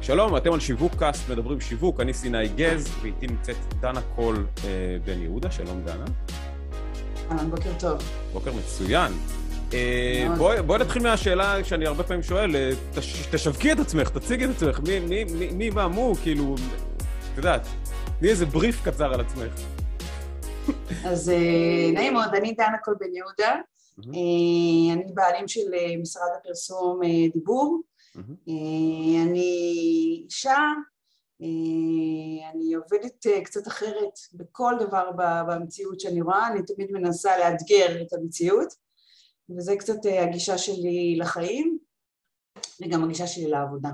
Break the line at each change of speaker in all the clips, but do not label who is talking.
שלום, אתם על שיווק קאסט, מדברים שיווק, אני סיני גז, ואיתי נמצאת דנה קול אה, בן יהודה, שלום דנה.
אהלן, בוקר טוב.
בוקר מצוין. אה, בואי בוא נתחיל מהשאלה שאני הרבה פעמים שואל, אה, תש, תשווקי את עצמך, תציגי את עצמך, מי, מי, מי, מי מה מו, כאילו, את יודעת, תני איזה בריף קצר על עצמך.
אז אה, נעים מאוד, אני דנה קול בן יהודה, אה, אני בעלים של אה, משרד הפרסום דיבור, אני אישה, אני עובדת קצת אחרת בכל דבר במציאות שאני רואה, אני תמיד מנסה לאתגר את המציאות, וזה קצת הגישה שלי לחיים, וגם הגישה שלי לעבודה.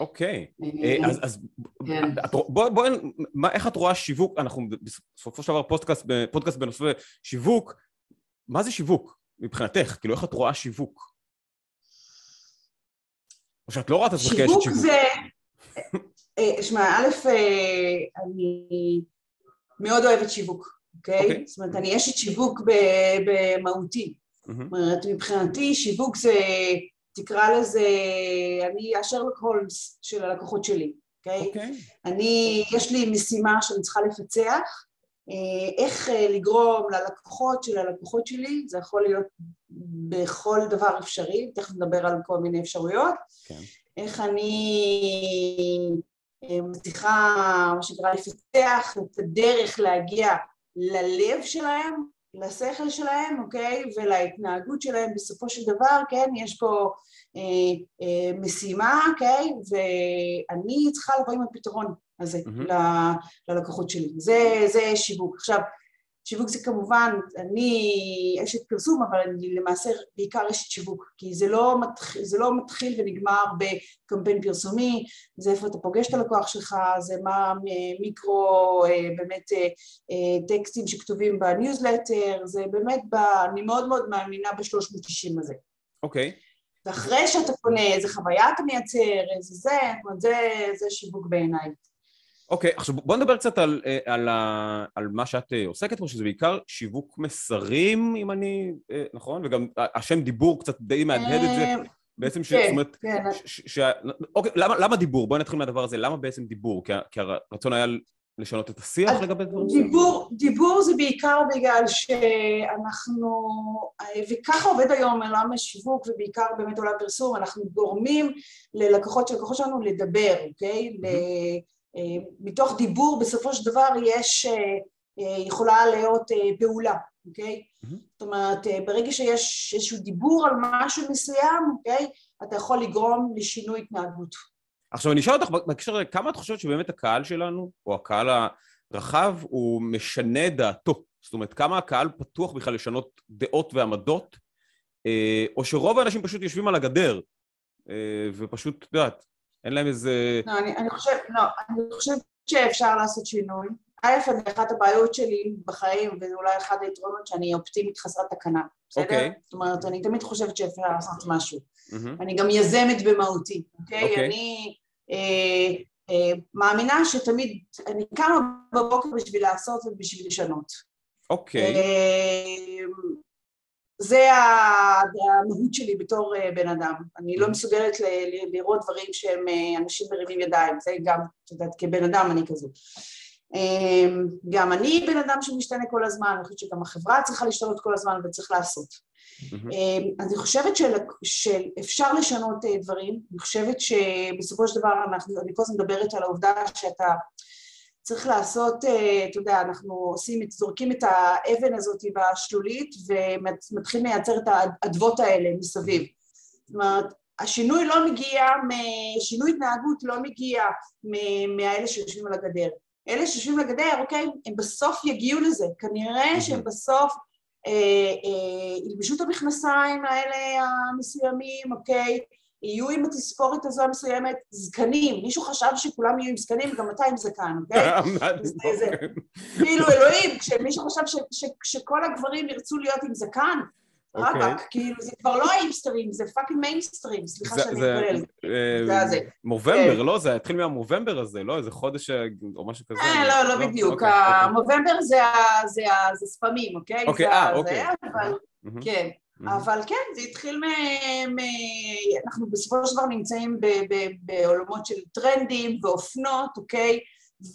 אוקיי, אז כן. בואי, איך את רואה שיווק, אנחנו בסופו של דבר פודקאסט בנושא שיווק, מה זה שיווק מבחינתך? כאילו, איך את רואה שיווק? או שאת לא רואה את עצמך כאשת שיווק.
שיווק זה... אה, שמע, א', אה, אני מאוד אוהבת שיווק, אוקיי? אוקיי. זאת אומרת, אני אשת שיווק במהותי. זאת אומרת, מבחינתי שיווק זה, תקרא לזה, אני השרלוק הולמס של הלקוחות שלי, אוקיי? אוקיי. אני, יש לי משימה שאני צריכה לפצח, איך לגרום ללקוחות של הלקוחות שלי, זה יכול להיות בכל דבר אפשרי, תכף נדבר על כל מיני אפשרויות, כן. איך אני אה, מצליחה, מה שנקרא, לפתח את הדרך להגיע ללב שלהם, לשכל שלהם, אוקיי? ולהתנהגות שלהם בסופו של דבר, כן? יש פה אה, אה, משימה, אוקיי? ואני צריכה לבוא עם הפתרון הזה mm-hmm. ללקוחות שלי. זה, זה שיווק. עכשיו, שיווק זה כמובן, אני אשת פרסום, אבל אני למעשה בעיקר אשת שיווק, כי זה לא, מתחיל, זה לא מתחיל ונגמר בקמפיין פרסומי, זה איפה אתה פוגש את הלקוח שלך, זה מה מיקרו, אה, באמת אה, אה, טקסטים שכתובים בניוזלטר, זה באמת, ב, אני מאוד מאוד מאמינה ב-360 הזה.
אוקיי. Okay.
ואחרי שאתה פונה, איזה חוויה אתה מייצר, איזה זה, זה, זה שיווק בעיניי.
אוקיי, okay, עכשיו בוא נדבר קצת על, אה, על, על, על מה שאת אה, עוסקת פה, שזה בעיקר שיווק מסרים, אם אני... אה, נכון? וגם השם דיבור קצת די מהדהד את זה. בעצם ש... כן, זאת אומרת... כן. ש, ש, אוקיי, למה, למה דיבור? בואי נתחיל מהדבר הזה. למה בעצם דיבור? כי, כי הרצון היה לשנות את השיח לגבי דברים
דיבור, דיבור זה בעיקר בגלל שאנחנו, וככה עובד היום עולם השיווק ובעיקר באמת עולם הפרסום, אנחנו גורמים ללקוחות של לקוחות שלנו לדבר, אוקיי? Mm-hmm. מתוך דיבור בסופו של דבר יש, אה, אה, יכולה להיות אה, פעולה, אוקיי? Mm-hmm. זאת אומרת, ברגע שיש איזשהו דיבור על משהו מסוים, אוקיי? אתה יכול לגרום לשינוי התנהגות.
עכשיו אני אשאל אותך בהקשר כמה את חושבת שבאמת הקהל שלנו, או הקהל הרחב, הוא משנה דעתו? זאת אומרת, כמה הקהל פתוח בכלל לשנות דעות ועמדות, או שרוב האנשים פשוט יושבים על הגדר, ופשוט, את יודעת, אין להם איזה...
לא, אני, אני חושבת, לא, אני חושבת שאפשר לעשות שינוי. א', אני אחת הבעיות שלי בחיים, ואולי אחד היתרונות שאני אופטימית חסרת תקנה, בסדר? Okay. אוקיי. זאת אומרת, אני תמיד חושבת שאפשר לעשות משהו. Mm-hmm. אני גם יזמת במהותי, אוקיי? Okay? אוקיי. Okay. אני אה, אה, מאמינה שתמיד, אני קמה בבוקר בשביל לעשות ובשביל לשנות.
אוקיי. Okay. אה,
זה המהות שלי בתור אה, בן אדם. אני לא mm-hmm. מסוגלת לראות דברים שהם אה, אנשים מרימים ידיים, זה גם, את יודעת, כבן אדם אני כזאת. אמ, גם אני בן אדם שמשתנה כל הזמן, אני חושבת שגם החברה צריכה להשתנות כל הזמן וצריך לעשות. Mm-hmm. אמ, אני חושבת של, שאפשר לשנות אה, דברים, אני חושבת שבסופו של דבר אנחנו, אני כל הזמן מדברת על העובדה שאתה צריך לעשות, אה, אתה יודע, אנחנו עושים, זורקים את האבן הזאת בשלולית ומתחילים לייצר את האדוות האלה מסביב. זאת אומרת, השינוי לא מגיע, שינוי התנהגות לא מגיע מאלה שיושבים על הגדר. אלה שיושבים על הגדר, אוקיי, הם בסוף יגיעו לזה, כנראה שהם בסוף אה, אה, ילבשו את המכנסיים האלה המסוימים, אוקיי, יהיו עם התספורת הזו המסוימת זקנים, מישהו חשב שכולם יהיו עם זקנים, גם אתה עם זקן, אוקיי? כאילו אלוהים, כשמישהו חשב שכל הגברים ירצו להיות עם זקן, רבאק, אוקיי. כאילו זה כבר לא ההיפסטרים, זה fucking מיינסטרים, סליחה שאני מתפלל.
זה מובמבר, כן. לא? זה התחיל מהמובמבר הזה, לא? איזה חודש אה, או משהו כזה.
אה, לא, לא, לא בדיוק. אוקיי, אוקיי. המובמבר זה שפמים, אוקיי?
אוקיי, אה, אוקיי.
כן. אבל כן, זה התחיל מ... מ... אנחנו בסופו של דבר נמצאים ב... ב... בעולמות של טרנדים ואופנות, אוקיי?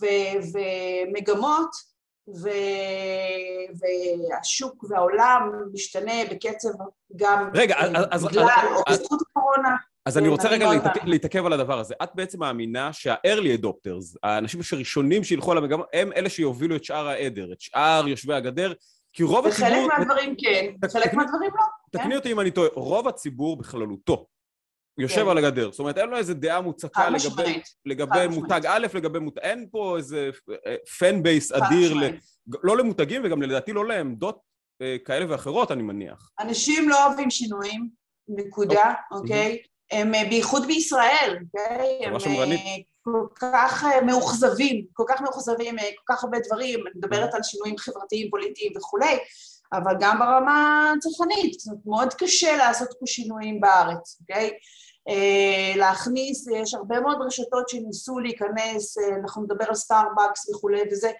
ו... ומגמות, ו... והשוק והעולם משתנה בקצב גם
רגע, אז...
בגלל או בזכות הקורונה.
אז אני רוצה רגע להתעכב, להתעכב על הדבר הזה. את בעצם מאמינה שה-early adopters, האנשים הראשונים שילכו על המגמה, הם אלה שיובילו את שאר העדר, את שאר יושבי הגדר, כי רוב
הציבור... וחלק מהדברים כן, וחלק מהדברים לא.
תקני כן. אותי אם אני טועה, רוב הציבור בכללותו יושב כן. על הגדר, זאת אומרת אין לו איזה דעה מוצקה לגבי, לגבי מותג א', לגבי מותג, אין פה איזה fan אה, base אדיר, ל... לא למותגים וגם לדעתי לא לעמדות אה, כאלה ואחרות אני מניח.
אנשים לא אוהבים שינויים, נקודה, אוקיי? אוקיי? הם אה, בייחוד בישראל, אוקיי? הם כל כך מאוכזבים, כל כך מאוכזבים, כל כך הרבה דברים, אני מדברת על שינויים חברתיים, פוליטיים וכולי, אבל גם ברמה הצרכנית, זאת אומרת, מאוד קשה לעשות פה שינויים בארץ, אוקיי? אה, להכניס, יש הרבה מאוד רשתות שניסו להיכנס, אה, אנחנו נדבר על סטארבקס וכולי וזה,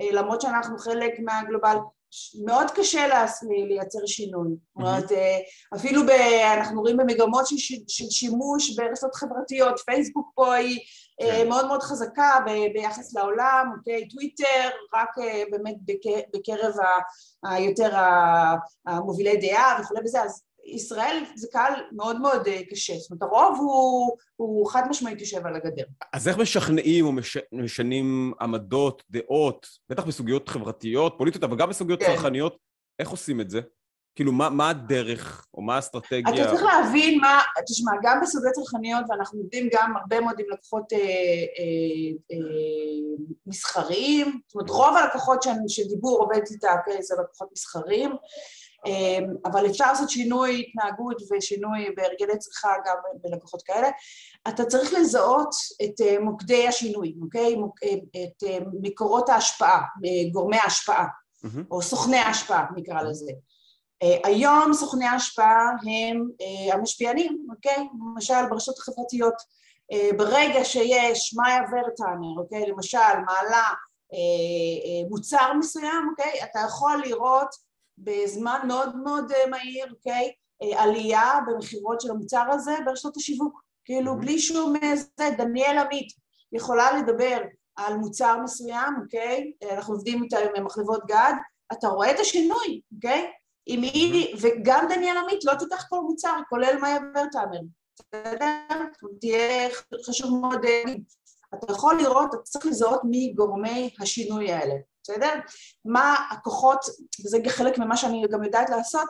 אה, למרות שאנחנו חלק מהגלובל, מאוד קשה לייצר שינוי. זאת אומרת, אפילו ב, אנחנו רואים במגמות של, של שימוש ברשתות חברתיות, פייסבוק פה היא כן. מאוד מאוד חזקה ביחס לעולם, אוקיי? טוויטר, רק באמת בקרב היותר המובילי דעה וכולי וזה, אז ישראל זה קהל מאוד מאוד אה, קשה, זאת אומרת הרוב הוא, הוא חד משמעית יושב על הגדר.
אז איך משכנעים או מש, משנים עמדות, דעות, בטח בסוגיות חברתיות, פוליטיות, אבל גם בסוגיות כן. צרכניות, איך עושים את זה? כאילו, מה, מה הדרך, או מה האסטרטגיה?
אתה צריך להבין מה, תשמע, גם בסוגיות צרכניות, ואנחנו עובדים גם הרבה מאוד עם לקוחות אה, אה, אה, מסחריים, זאת אומרת, רוב הלקוחות שדיבור עובד איתה, כן, זה לקוחות מסחריים, אמ, אבל אפשר לעשות שינוי התנהגות ושינוי בהרגלי צריכה גם בלקוחות כאלה. אתה צריך לזהות את אה, מוקדי השינוי, אוקיי? אה, את אה, מקורות ההשפעה, גורמי ההשפעה, mm-hmm. או סוכני ההשפעה נקרא לזה. היום סוכני ההשפעה הם המשפיענים, אוקיי? למשל ברשתות החברתיות. ברגע שיש מאיה ורטנר, אוקיי? למשל מעלה מוצר מסוים, אוקיי? אתה יכול לראות בזמן מאוד מאוד אה, מהיר, אוקיי? אה, עלייה במכירות של המוצר הזה ברשתות השיווק. כאילו mm-hmm. בלי שום זה, דניאל עמית יכולה לדבר על מוצר מסוים, אוקיי? אה, אנחנו עובדים איתה עם מחלבות גד, אתה רואה את השינוי, אוקיי? אם היא, וגם דניאל עמית לא תיקח כל מוצר, כולל מאיה ורטהמר. בסדר? תהיה חשוב מאוד, אתה יכול לראות, אתה צריך לזהות מי גורמי השינוי האלה. בסדר? מה הכוחות, וזה חלק ממה שאני גם יודעת לעשות,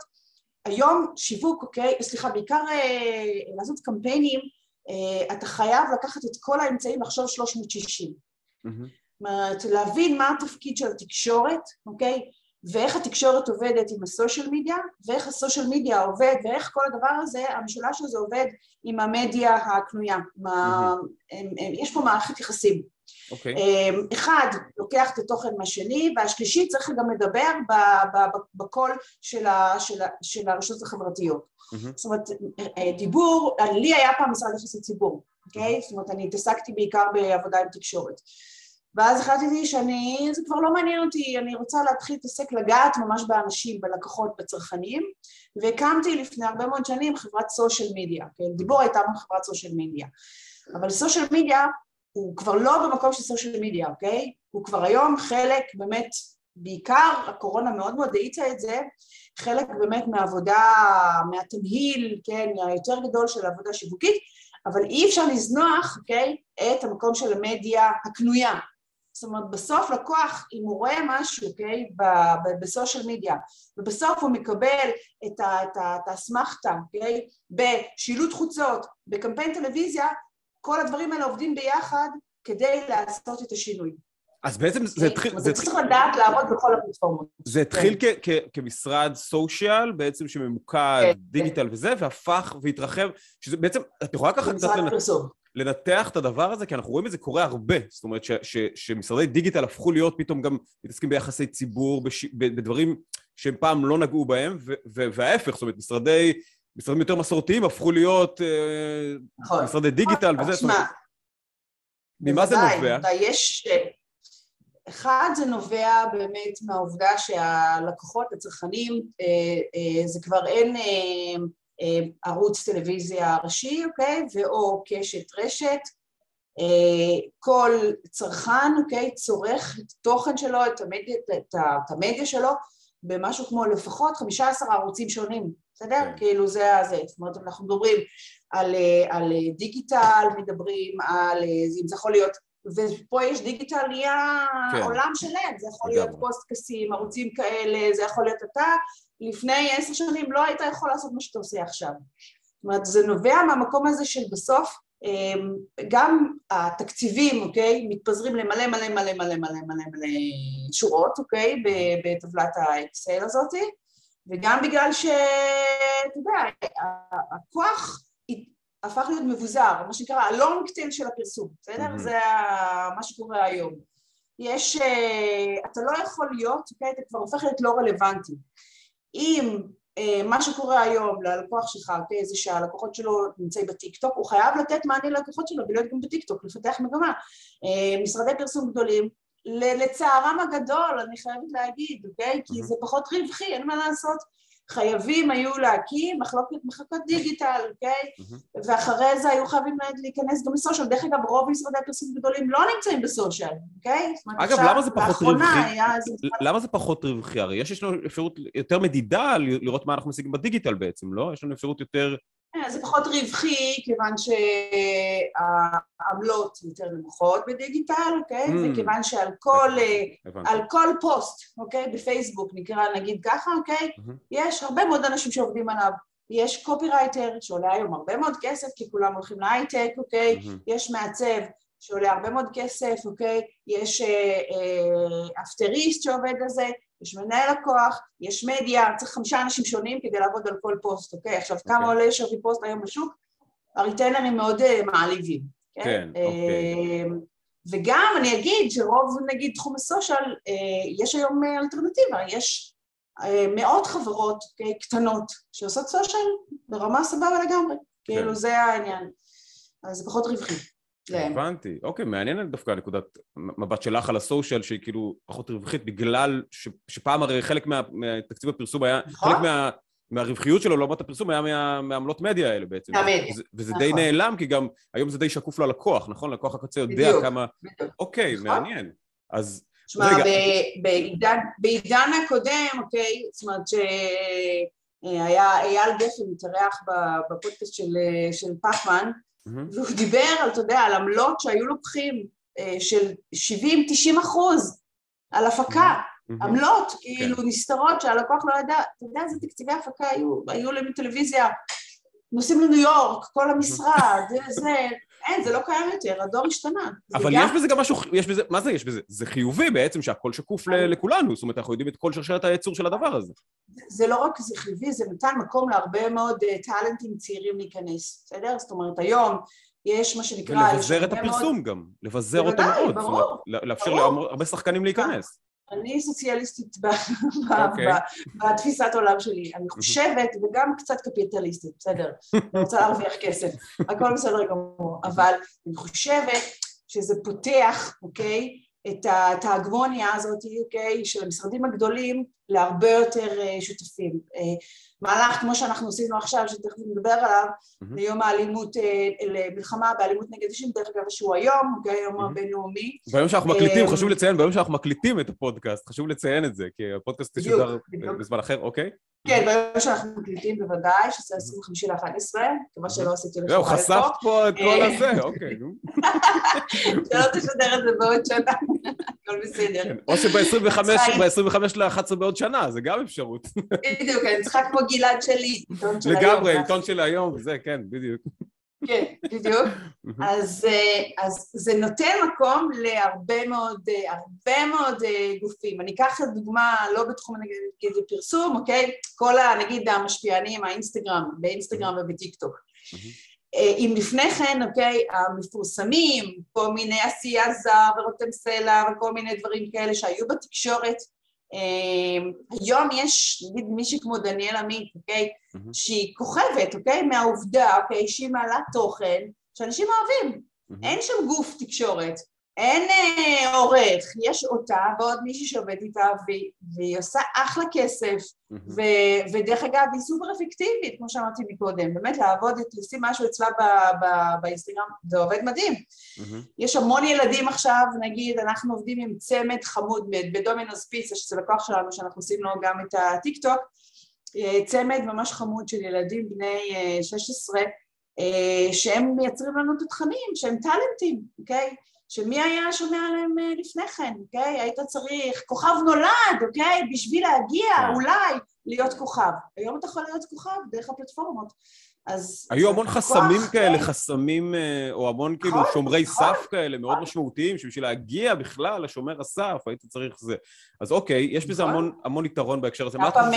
היום שיווק, אוקיי, סליחה, בעיקר אה, לעשות קמפיינים, אה, אתה חייב לקחת את כל האמצעים לחשוב 360. זאת mm-hmm. אומרת, להבין מה התפקיד של התקשורת, אוקיי? ואיך התקשורת עובדת עם הסושיאל מדיה, ואיך הסושיאל מדיה עובד, ואיך כל הדבר הזה, המשולש הזה עובד עם המדיה הקנויה. Mm-hmm. יש פה מערכת יחסים. Okay. אוקיי. אמ, אחד, לוקח את התוכן מהשני, והשלישי צריך גם לדבר בקול של, ה, של, ה, של הרשות החברתיות. Mm-hmm. זאת אומרת, אה, דיבור, לי היה פעם משרד יחסי ציבור, אוקיי? Okay? זאת אומרת, אני התעסקתי בעיקר בעבודה עם תקשורת. ואז החלטתי שאני, זה כבר לא מעניין אותי, אני רוצה להתחיל להתעסק לגעת ממש באנשים, בלקוחות, בצרכנים, והקמתי לפני הרבה מאוד שנים חברת סושיאל מדיה, כן? דיבור הייתה חברת סושיאל מדיה. אבל סושיאל מדיה הוא כבר לא במקום של סושיאל מדיה, אוקיי? הוא כבר היום חלק באמת, בעיקר הקורונה מאוד מאוד האיצה את זה, חלק באמת מהעבודה, מהתמהיל, כן, היותר גדול של העבודה השיווקית, אבל אי אפשר לזנוח, אוקיי, את המקום של המדיה הקנויה. זאת אומרת, בסוף לקוח, אם הוא רואה משהו, אוקיי, בסושיאל מדיה, ובסוף הוא מקבל את האסמכתה, אוקיי, בשילוט חוצות, בקמפיין טלוויזיה, כל הדברים האלה עובדים ביחד כדי לעשות את השינוי.
אז בעצם זה התחיל...
זה צריך לדעת לעבוד בכל הפלטפורמות.
זה התחיל כן. כמשרד סושיאל, בעצם שממוקד כן, דיגיטל וזה, והפך והתרחב, שזה בעצם, את יכולה ככה קצת לנתח את הדבר הזה, כי אנחנו רואים את זה קורה הרבה, זאת אומרת שמשרדי דיגיטל הפכו להיות פתאום גם מתעסקים ביחסי ציבור, בדברים שהם פעם לא נגעו בהם, וההפך, זאת אומרת, משרדי משרדים יותר מסורתיים הפכו להיות אה, נכון. משרדי דיגיטל וזה.
תשמע,
ממה זה נובע?
יש... אחד זה נובע באמת מהעובדה שהלקוחות, הצרכנים, זה כבר אין ערוץ טלוויזיה ראשי, אוקיי? ואו קשת רשת, כל צרכן, אוקיי, צורך את התוכן שלו, את המדיה, את, את המדיה שלו, במשהו כמו לפחות 15 ערוצים שונים, בסדר? כן. כאילו זה הזה, זאת אומרת אנחנו מדברים על, על דיגיטל, מדברים על, אם זה יכול להיות, ופה יש דיגיטל נהיה כן. עולם שלם, זה יכול להיות פוסטקאסים, ערוצים כאלה, זה יכול להיות אתה, לפני עשר שנים לא היית יכול לעשות מה שאתה עושה עכשיו. זאת אומרת, זה נובע מהמקום הזה של בסוף אמ, גם התקציבים, אוקיי, מתפזרים למלא מלא מלא מלא מלא מלא מלא שורות, אוקיי, בטבלת האקסל הזאתי, וגם בגלל שאתה יודע, הכוח הפך להיות מבוזר, מה שנקרא ה long tail של הפרסום, בסדר? Mm-hmm. זה מה שקורה היום. יש, אה, אתה לא יכול להיות, אוקיי, אתה כבר הופך להיות לא רלוונטי. אם אה, מה שקורה היום ללקוח שלך, אוקיי, זה שהלקוחות שלו נמצאים בטיקטוק, הוא חייב לתת מענה ללקוחות שלו ולהיות גם בטיקטוק, לפתח מגמה. אה, משרדי פרסום גדולים, לצערם הגדול, אני חייבת להגיד, אוקיי? כי זה פחות רווחי, אין מה לעשות. חייבים היו להקים מחלוקת מחלקות דיגיטל, אוקיי? ואחרי זה היו חייבים להיכנס גם לסושיאל. דרך אגב, רוב משרדי הפרסום גדולים לא נמצאים בסושיאל, אוקיי?
אגב, למה זה פחות רווחי? למה זה פחות רווחי? הרי יש לנו אפשרות יותר מדידה לראות מה אנחנו משיגים בדיגיטל בעצם, לא? יש לנו אפשרות יותר...
אה, זה פחות רווחי, כיוון שהעמלות יותר נמוכות בדיגיטל, אוקיי? Mm. וכיוון שעל כל, על כל פוסט, אוקיי? בפייסבוק, נקרא נגיד ככה, אוקיי? Mm-hmm. יש הרבה מאוד אנשים שעובדים עליו. יש קופירייטר שעולה היום הרבה מאוד כסף, כי כולם הולכים להייטק, אוקיי? Mm-hmm. יש מעצב שעולה הרבה מאוד כסף, אוקיי? יש אפטריסט אה, אה, שעובד על זה, יש מנהל לקוח, יש מדיה, צריך חמישה אנשים שונים כדי לעבוד על כל פוסט, אוקיי? עכשיו, אוקיי. כמה אוקיי. עולה שווי פוסט היום בשוק? הריטיינרים מאוד uh, מעליבים,
כן? כן, אוקיי.
Uh, וגם אני אגיד שרוב, נגיד, תחום הסושיאל, uh, יש היום אלטרנטיבה, יש uh, מאות חברות okay, קטנות שעושות סושיאל ברמה סבבה לגמרי, כן. כאילו זה העניין, אז זה פחות רווחי.
להם. הבנתי, אוקיי, מעניינת דווקא נקודת מבט שלך על הסושיאל שהיא כאילו פחות רווחית בגלל ש, שפעם הרי חלק מה, מהתקציב הפרסום היה, נכון? חלק מה, מהרווחיות שלו לעומת הפרסום היה מה, מהעמלות מדיה האלה בעצם.
מהמדיה.
וזה, וזה נכון. די נעלם כי גם היום זה די שקוף ללקוח, נכון? לקוח הקצה יודע בדיוק, כמה... בדיוק. אוקיי, נכון? מעניין. אז...
תשמע, בעידן, בעידן הקודם, אוקיי, זאת אומרת שהיה אייל גפן מתארח בפודקאסט של, של פחמן, והוא דיבר, אתה יודע, על עמלות שהיו לוקחים אה, של 70-90 אחוז על הפקה, עמלות, כאילו כן. נסתרות שהלקוח לא ידע, אתה יודע איזה תקציבי הפקה היו, היו להם טלוויזיה, נוסעים לניו יורק, כל המשרד, זה, זה, אין, זה לא קיים יותר, הדור השתנה.
אבל יש בזה גם משהו, יש בזה, מה זה יש בזה? זה חיובי בעצם שהכל שקוף לכולנו, זאת אומרת, אנחנו יודעים את כל שרשרת הייצור של הדבר הזה.
זה לא רק זה חיובי, זה נתן מקום להרבה מאוד אה, טאלנטים צעירים להיכנס, בסדר? זאת אומרת, היום יש מה שנקרא...
ולבזר את הפרסום גם, לבזר אותו מאוד. ברור. לאפשר להרבה שחקנים להיכנס.
אני סוציאליסטית אוקיי. בתפיסת עולם שלי, אני חושבת, וגם קצת קפיטליסטית, בסדר, אני רוצה להרוויח כסף, הכל בסדר גמור, אבל אני חושבת שזה פותח, אוקיי, את ההגמוניה הזאת, אוקיי, של המשרדים הגדולים להרבה יותר אה, שותפים. אה, מהלך כמו שאנחנו עשינו עכשיו, שתכף נדבר עליו, mm-hmm. ליום האלימות, אה, למלחמה באלימות נגד נשים, דרך אגב שהוא היום, הוא היום הבינלאומי.
ביום שאנחנו מקליטים, חשוב לציין, ביום שאנחנו מקליטים את הפודקאסט, חשוב לציין את זה, כי הפודקאסט תשודר בזמן אחר, אוקיי?
כן, ביום שאנחנו מקליטים בוודאי, שזה 25 ל-11, מקווה שלא עשיתי לך... זהו,
חשפת פה את כל הזה, אוקיי.
שלא תשדר את זה בעוד שנה, הכל בסדר. כן,
או שב-25 ל-11 בעוד שנה, זה גם אפשרות.
בדיוק, אני צריכה כמו גלעד שלי, עיתון
של היום. לגמרי, עיתון של היום, זה, כן, בדיוק.
כן, בדיוק. אז, אה, אז זה נותן מקום להרבה מאוד, אה, הרבה מאוד אה, גופים. אני אקח את דוגמה, לא בתחום נגיד פרסום, אוקיי? כל ה... נגיד המשפיענים, האינסטגרם, באינסטגרם ובטיקטוק. אם לפני כן, אוקיי, המפורסמים, כל מיני אסי עזר ורותם סלע וכל מיני דברים כאלה שהיו בתקשורת, היום יש, נגיד מישהי כמו דניאל עמית, אוקיי? Mm-hmm. שהיא כוכבת, אוקיי? מהעובדה, אוקיי? שהיא מעלה תוכן שאנשים אוהבים. Mm-hmm. אין שם גוף תקשורת. אין אה, עורך, יש אותה ועוד מישהי שעובדת איתה והיא, והיא עושה אחלה כסף. ו, ודרך אגב היא סופר אפקטיבית כמו שאמרתי מקודם, באמת לעבוד, לשים משהו אצלה באינסטגרם זה עובד מדהים. יש המון ילדים עכשיו, נגיד אנחנו עובדים עם צמד חמוד בדומינוס פיצה שזה לקוח שלנו שאנחנו עושים לו גם את הטיק טוק, אה, צמד ממש חמוד של ילדים בני 16 אה, שהם מייצרים לנו את התכנים, שהם טאלנטים, אוקיי? Okay? שמי היה שומע עליהם אה, לפני כן, אוקיי? היית צריך כוכב נולד, אוקיי? בשביל להגיע כן. אולי להיות כוכב. היום אתה יכול להיות כוכב דרך הפלטפורמות. אז...
היו המון חסמים כוח, כאלה, כן. חסמים, אה, או המון כאילו נכון, שומרי נכון, סף כאלה מאוד משמעותיים, שבשביל להגיע בכלל לשומר הסף היית צריך זה. אז אוקיי, יש בזה המון, המון יתרון בהקשר הזה.
היה פעם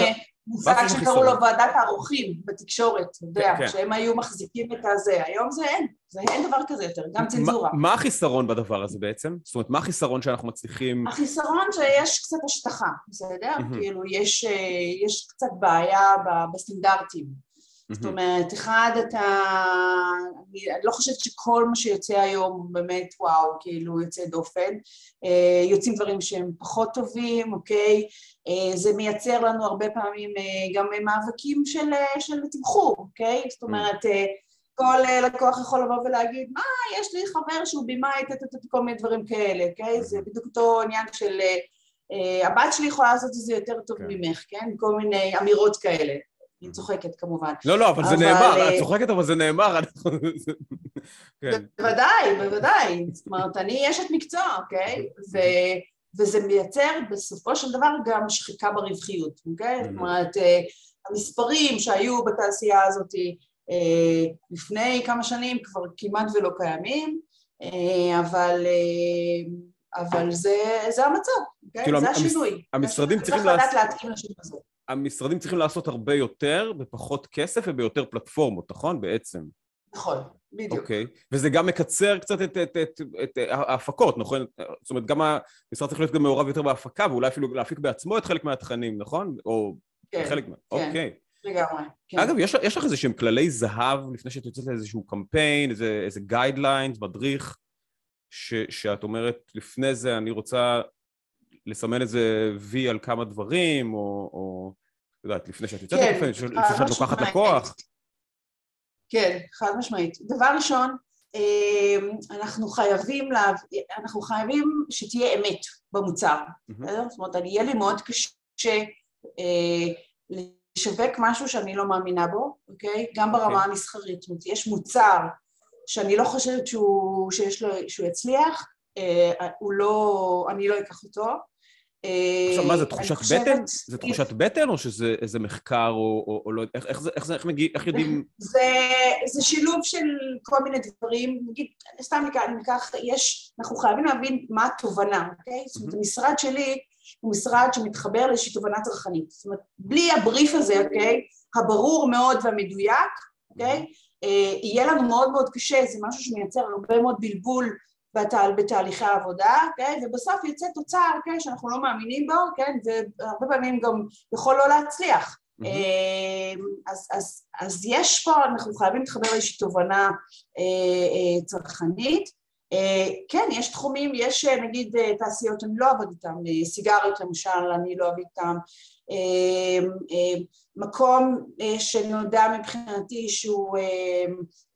מושג שקראו לו ועדת הערוכים בתקשורת, אתה יודע, כן, שהם היו מחזיקים את הזה. היום זה אין, זה אין דבר כזה יותר, גם צנזורה.
מה החיסרון בדבר הזה בעצם? זאת אומרת, מה החיסרון שאנחנו מצליחים...
החיסרון שיש קצת השטחה, בסדר? כאילו, יש אה, קצת בעיה בסטנדרטים. זאת אומרת, אחד, אתה... אני, אני לא חושבת שכל מה שיוצא היום הוא באמת וואו, כאילו יוצא דופן. אה, יוצאים דברים שהם פחות טובים, אוקיי? אה, זה מייצר לנו הרבה פעמים אה, גם מאבקים של, של תמחור, אוקיי? זאת אומרת, כל לקוח יכול לבוא ולהגיד, מה, יש לי חבר שהוא בימאי, כל מיני דברים כאלה, אוקיי? זה בדיוק אותו עניין של... הבת שלי יכולה לעשות את זה יותר טוב כן. ממך, כן? כל מיני אמירות כאלה. אני צוחקת כמובן.
לא, לא, אבל זה נאמר, את צוחקת אבל זה נאמר.
כן. בוודאי, בוודאי. זאת אומרת, אני אשת מקצוע, אוקיי? וזה מייצר בסופו של דבר גם שחיקה ברווחיות, אוקיי? זאת אומרת, אה, המספרים שהיו בתעשייה הזאת אה, לפני כמה שנים כבר כמעט ולא קיימים, אה, אבל... אבל זה, זה המצב, okay? כאילו זה השינוי.
המשרדים צריכים...
צריך לדעת להתאים לשינוי הזה.
המשרדים צריכים לעשות הרבה יותר בפחות כסף וביותר פלטפורמות, נכון? בעצם.
נכון, בדיוק.
אוקיי, okay. וזה גם מקצר קצת את, את, את, את, ההפקות, נכון? זאת אומרת, גם המשרד צריך להיות גם מעורב יותר בהפקה, ואולי אפילו להפיק בעצמו את חלק מהתכנים, נכון? או
כן,
חלק מה...
כן. אוקיי. לגמרי, כן.
אגב, יש, יש לך איזה שהם כללי זהב לפני שאת יוצאת לאיזשהו קמפיין, איזה, איזה guidelines, מדריך, ש, שאת אומרת, לפני זה אני רוצה לסמן איזה וי על כמה דברים, או, או את יודעת, לפני שאת יוצאת כן, לפני שאת לוקחת לקוח.
כן, חד משמעית. דבר ראשון, אמ, אנחנו חייבים, לה... אנחנו חייבים שתהיה אמת במוצר. Mm-hmm. זאת אומרת, יהיה לי מאוד קשה אה, לשווק משהו שאני לא מאמינה בו, אוקיי? גם ברמה okay. אוקיי. המסחרית. זאת אומרת, יש מוצר שאני לא חושבת שהוא, שיש לו, שהוא יצליח, אה, הוא לא, אני לא אקח אותו.
עכשיו, מה זה, תחושת בטן? זה תחושת בטן או שזה איזה מחקר או, או, לא, איך, איך זה, איך מגיע, איך יודעים...
זה, זה שילוב של כל מיני דברים, נגיד, סתם ניקח, יש, אנחנו חייבים להבין מה התובנה, אוקיי? זאת אומרת, המשרד שלי הוא משרד שמתחבר לאיזושהי תובנה צרכנית. זאת אומרת, בלי הבריף הזה, אוקיי? הברור מאוד והמדויק, אוקיי? אה, יהיה לנו מאוד מאוד קשה, זה משהו שמייצר הרבה מאוד בלבול בתהל, בתהליכי העבודה, כן? ובסוף יוצא תוצר, כן, שאנחנו לא מאמינים בו, כן? והרבה פעמים גם יכול לא להצליח. Mm-hmm. אז, אז, אז יש פה, אנחנו חייבים להתחבר לאיזושהי תובנה אה, אה, צרכנית. כן, יש תחומים, יש נגיד תעשיות שאני לא עבוד איתן, סיגריות למשל, אני לא עבוד איתן, מקום שנודע מבחינתי שהוא,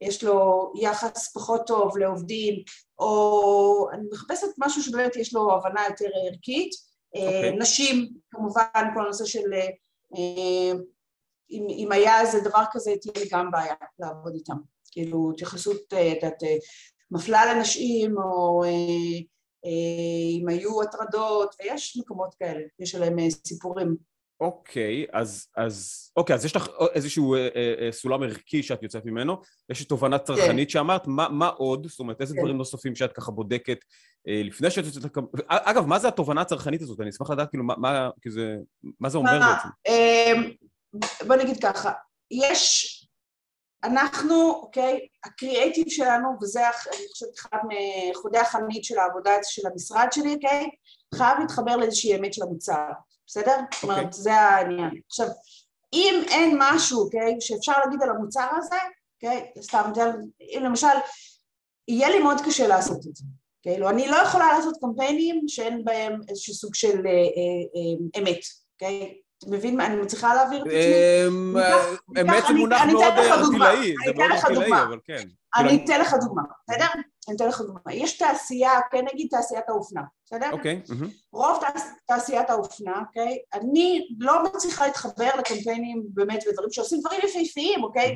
יש לו יחס פחות טוב לעובדים, או אני מחפשת משהו שבאמת יש לו הבנה יותר ערכית. Okay. אוקיי. נשים, כמובן, כל הנושא של אה, אם, אם היה איזה דבר כזה, תהיה לי גם בעיה לעבוד איתם. כאילו, התייחסות, אה, את יודעת, אה, מפלה לנשים, או אם היו הטרדות, ויש מקומות כאלה, יש עליהם סיפורים.
אוקיי, אז, אז, אוקיי, אז יש לך איזשהו אה, אה, אה, סולם ערכי שאת יוצאת ממנו, יש תובנה כן. צרכנית כן. שאמרת, מה, מה עוד? זאת אומרת, איזה כן. דברים נוספים שאת ככה בודקת אה, לפני שאת יוצאת... אגב, מה זה התובנה הצרכנית הזאת? אני אשמח לדעת כאילו מה, מה, כאילו זה, מה זה אומר מה, בעצם.
אה, בוא נגיד ככה, יש, אנחנו, אוקיי, הקריאייטיב שלנו, וזה אני חושבת אחד מחודי החנית של העבודה של המשרד שלי, אוקיי, חייב להתחבר לאיזושהי אמת של המוצר. בסדר? Okay. זאת אומרת, אוקיי. זה העניין. עכשיו, אם אין משהו, אוקיי, שאפשר להגיד על המוצר הזה, אוקיי, סתם, אם למשל, יהיה לי מאוד קשה לעשות את זה, כאילו, אני לא יכולה לעשות קמפיינים שאין בהם איזשהו סוג של אה, אה, אה, אמת, אוקיי? מבין מה, אני מצליחה להעביר את עצמי?
אמ, אמת זה מונח מאוד ארטילאי, זה מאוד ארטילאי, אבל כן.
אני אתן לך דוגמה, בסדר? אני אתן לך דוגמה. יש תעשייה, כן נגיד תעשיית האופנה, בסדר?
אוקיי.
רוב תעשיית האופנה, אוקיי? אני לא מצליחה להתחבר לקמפיינים באמת ודברים שעושים דברים יפהפיים, אוקיי?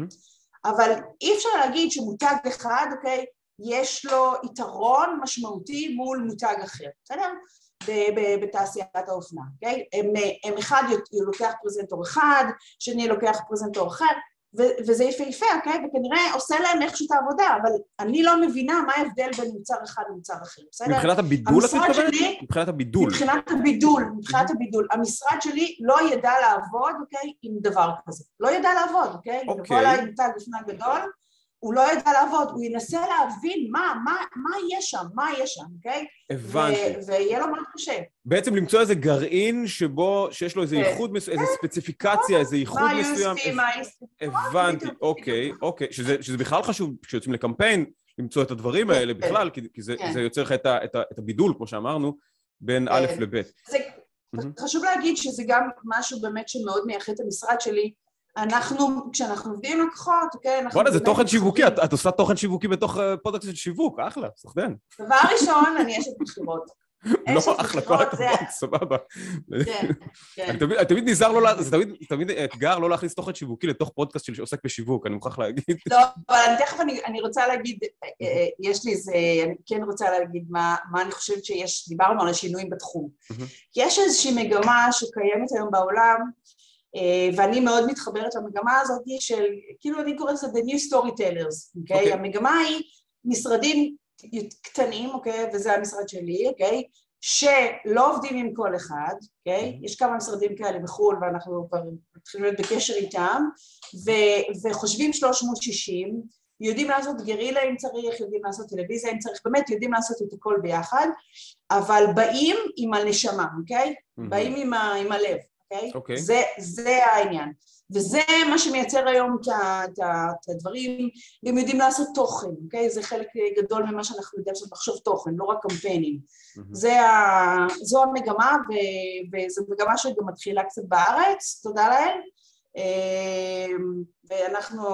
אבל אי אפשר להגיד שמותג אחד, אוקיי? יש לו יתרון משמעותי מול מותג אחר, בסדר? בתעשיית האופנה, אוקיי? הם, הם אחד לוקח פרזנטור אחד, שני לוקח פרזנטור אחר, וזה יפהפה, אוקיי? וכנראה עושה להם איכשהו את העבודה, אבל אני לא מבינה מה ההבדל בין מוצר אחד למוצר אחר, בסדר?
מבחינת הבידול את מתכוונת? מבחינת הבידול.
מבחינת הבידול, מבחינת הבידול. המשרד שלי לא ידע לעבוד, אוקיי? עם דבר כזה. לא ידע לעבוד, אוקיי? אוקיי. לבוא אליי מותג לפני גדול, הוא לא ידע לעבוד, הוא ינסה להבין מה, מה, מה יש שם, מה יש שם, אוקיי?
הבנתי.
ויהיה לו מאוד קשה.
בעצם למצוא איזה גרעין שבו, שיש לו איזה כן. ייחוד מסוים, איזה ספציפיקציה, איזה ייחוד מסוים.
מה USP, מה USP.
הבנתי, אוקיי, אוקיי. שזה בכלל חשוב, כשיוצאים לקמפיין, למצוא את הדברים האלה כן. בכלל, כי זה כן. יוצר לך את הבידול, כמו שאמרנו, בין א' לב'.
חשוב להגיד שזה גם משהו באמת שמאוד מייחד את המשרד שלי, אנחנו, כשאנחנו עובדים עם לקוחות, אוקיי, אנחנו...
בוא'נה, זה תוכן שיווקי, את, את עושה תוכן שיווקי בתוך אה, פודקאסט של שיווק, אחלה, סחטיין.
דבר ראשון, אני אשת מכירות.
לא, אחלה, כל הכבוד, סבבה. כן, כן. אני תמיד נזהר לא, זה תמיד אתגר לא להכניס תוכן שיווקי לתוך פודקאסט שעוסק בשיווק, אני מוכרח להגיד.
לא, אבל תכף אני רוצה להגיד, אה, אה, יש לי איזה, אני כן רוצה להגיד מה אני חושבת שיש, דיברנו על השינויים בתחום. יש איזושהי מגמה שקיימת היום בעולם, ואני מאוד מתחברת למגמה הזאת של, כאילו אני קוראת לזה The New Storytellers, אוקיי? Okay? Okay. המגמה היא משרדים קטנים, אוקיי? Okay? וזה המשרד שלי, אוקיי? Okay? שלא עובדים עם כל אחד, אוקיי? Okay? יש כמה משרדים כאלה בחו"ל ואנחנו כבר מתחילים להיות בקשר איתם, ו- וחושבים 360, יודעים לעשות גרילה אם צריך, יודעים לעשות טלוויזיה אם צריך, באמת יודעים לעשות את הכל ביחד, אבל באים עם הנשמה, אוקיי? Mm-hmm. באים עם, ה- עם הלב. אוקיי? Okay? אוקיי. זה, זה העניין. וזה מה שמייצר היום את הדברים, גם יודעים לעשות תוכן, אוקיי? זה חלק גדול ממה שאנחנו יודעים לעשות, לחשוב תוכן, לא רק קמפיינים. Mm-hmm. זה ה, זו המגמה, ו, וזו מגמה שגם מתחילה קצת בארץ, תודה להם, אמ, ואנחנו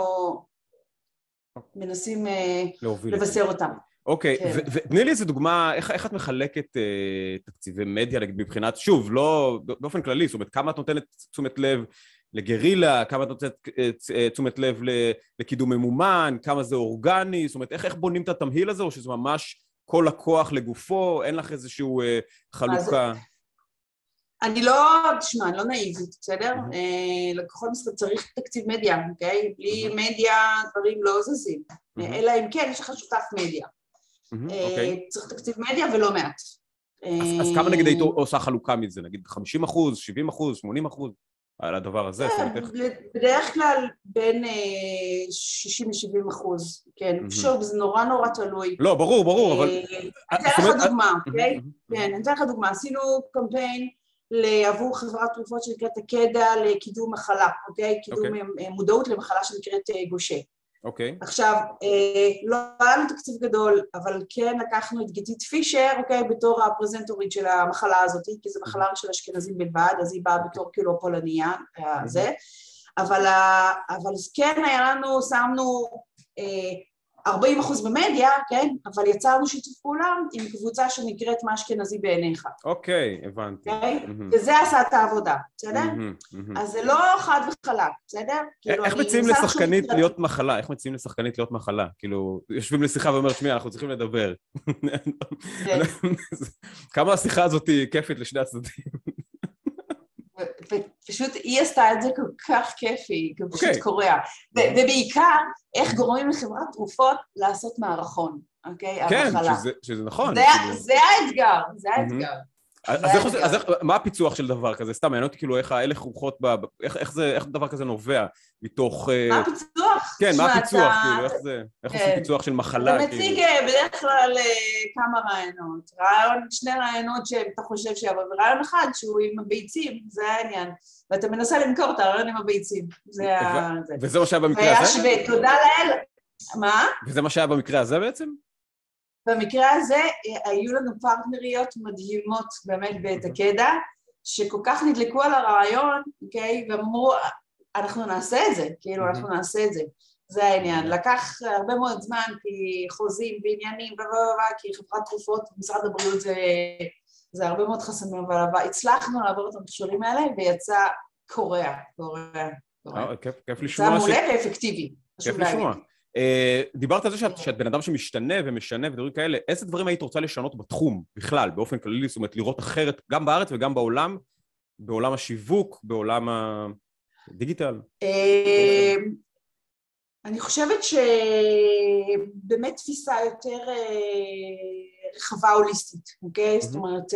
מנסים אה, לבשר אותם.
אוקיי, כן. ותני לי איזה דוגמה, איך, איך את מחלקת uh, תקציבי מדיה, מבחינת, שוב, לא, באופן כללי, זאת אומרת, כמה את נותנת תשומת לב לגרילה, כמה את נותנת uh, תשומת לב לקידום ממומן, כמה זה אורגני, זאת אומרת, איך, איך בונים את התמהיל הזה, או שזה ממש כל לקוח לגופו, אין לך איזושהי uh, חלוקה? אז...
אני לא, תשמע, אני לא נאיבית, בסדר? Mm-hmm. לקוחות משרד צריך תקציב מדיה, אוקיי? בלי mm-hmm. מדיה דברים לא זזים. Mm-hmm. אלא אם כן, יש לך שותף מדיה. אה, אוקיי. צריך תקציב מדיה ולא מעט.
אז כמה נגיד היית עושה חלוקה מזה? נגיד 50 אחוז, 70 אחוז, 80 אחוז? על הדבר הזה?
כן, בדרך כלל בין 60 אה, ל-70 אחוז, כן. שוב, זה נורא נורא תלוי.
לא, ברור, ברור, אבל...
אני אתן לך דוגמה, אוקיי? כן, אני אתן לך דוגמה. עשינו קמפיין עבור חברת תרופות שנקראת הקדע לקידום מחלה, אוקיי? קידום אוקיי. מודעות למחלה שנקראת גושה.
אוקיי. Okay.
עכשיו, אה, לא היה לנו תקציב גדול, אבל כן לקחנו את גיתית פישר, אוקיי, בתור הפרזנטורית של המחלה הזאת, כי זו מחלה של אשכנזים בלבד, אז היא באה בתור כאילו הפולניה, אה, זה. אבל, אבל כן היה לנו, שמנו אה, 40 אחוז במדיה, כן? אבל יצרנו שיתוף פעולה עם קבוצה שנקראת מה אשכנזי בעיניך.
אוקיי, הבנתי.
אוקיי? Mm-hmm. וזה עשה את העבודה, בסדר? Mm-hmm, mm-hmm. אז זה לא חד וחלק, בסדר?
כאילו, איך מציעים לשחקנית להיות מחלה? איך מציעים לשחקנית להיות מחלה? כאילו, יושבים לשיחה ואומרים, שמי, אנחנו צריכים לדבר. כן. כמה השיחה הזאת כיפית לשני הצדדים.
ופשוט היא עשתה את זה כל כך כיפי, כי הוא פשוט okay. אוקיי. קורע. ובעיקר, איך גורמים לחברת תרופות לעשות מערכון, אוקיי?
כן, שזה, שזה נכון.
זה, כאילו... זה האתגר, זה האתגר. Mm-hmm.
אז, איך, אז איך, מה הפיצוח של דבר כזה? סתם מעניין אותי כאילו איך ההלך רוחות, ב, איך, איך, זה, איך דבר כזה נובע מתוך...
אה, מה הפיצוח?
כן, מה הפיצוח, כאילו, איך זה, איך כן. עושים פיצוח של מחלה,
אתה מציג כאילו. אה, בדרך כלל אה, כמה רעיונות, רעיון, שני רעיונות שאתה חושב שיבוא, ורעיון אחד שהוא עם הביצים, זה העניין, ואתה מנסה למכור את הרעיון עם הביצים, זה ה...
וזה מה שהיה במקרה הזה?
ותודה לאל, מה?
וזה מה שהיה במקרה הזה בעצם?
במקרה הזה היו לנו פרטנריות מדהימות באמת בתקדה, שכל כך נדלקו על הרעיון, אוקיי, ואמרו, אנחנו נעשה את זה, כאילו, אנחנו נעשה את זה. זה העניין. לקח הרבה מאוד זמן, כי חוזים ועניינים, כי חברת תרופות, משרד הבריאות זה, זה הרבה מאוד חסמים, אבל הצלחנו לעבור את המכשולים האלה, ויצא קורע, קורע.
אה, כיף לשמוע.
יצא מעולה ואפקטיבי.
כיף לשמוע. אה, דיברת על זה שאת, שאת בן אדם שמשתנה ומשנה ודברים כאלה, איזה דברים היית רוצה לשנות בתחום בכלל, באופן כללי, זאת אומרת לראות אחרת גם בארץ וגם בעולם, בעולם השיווק, בעולם הדיגיטל?
אה, אני חושבת שבאמת תפיסה יותר אה, רחבה הוליסטית, אוקיי? זאת אומרת,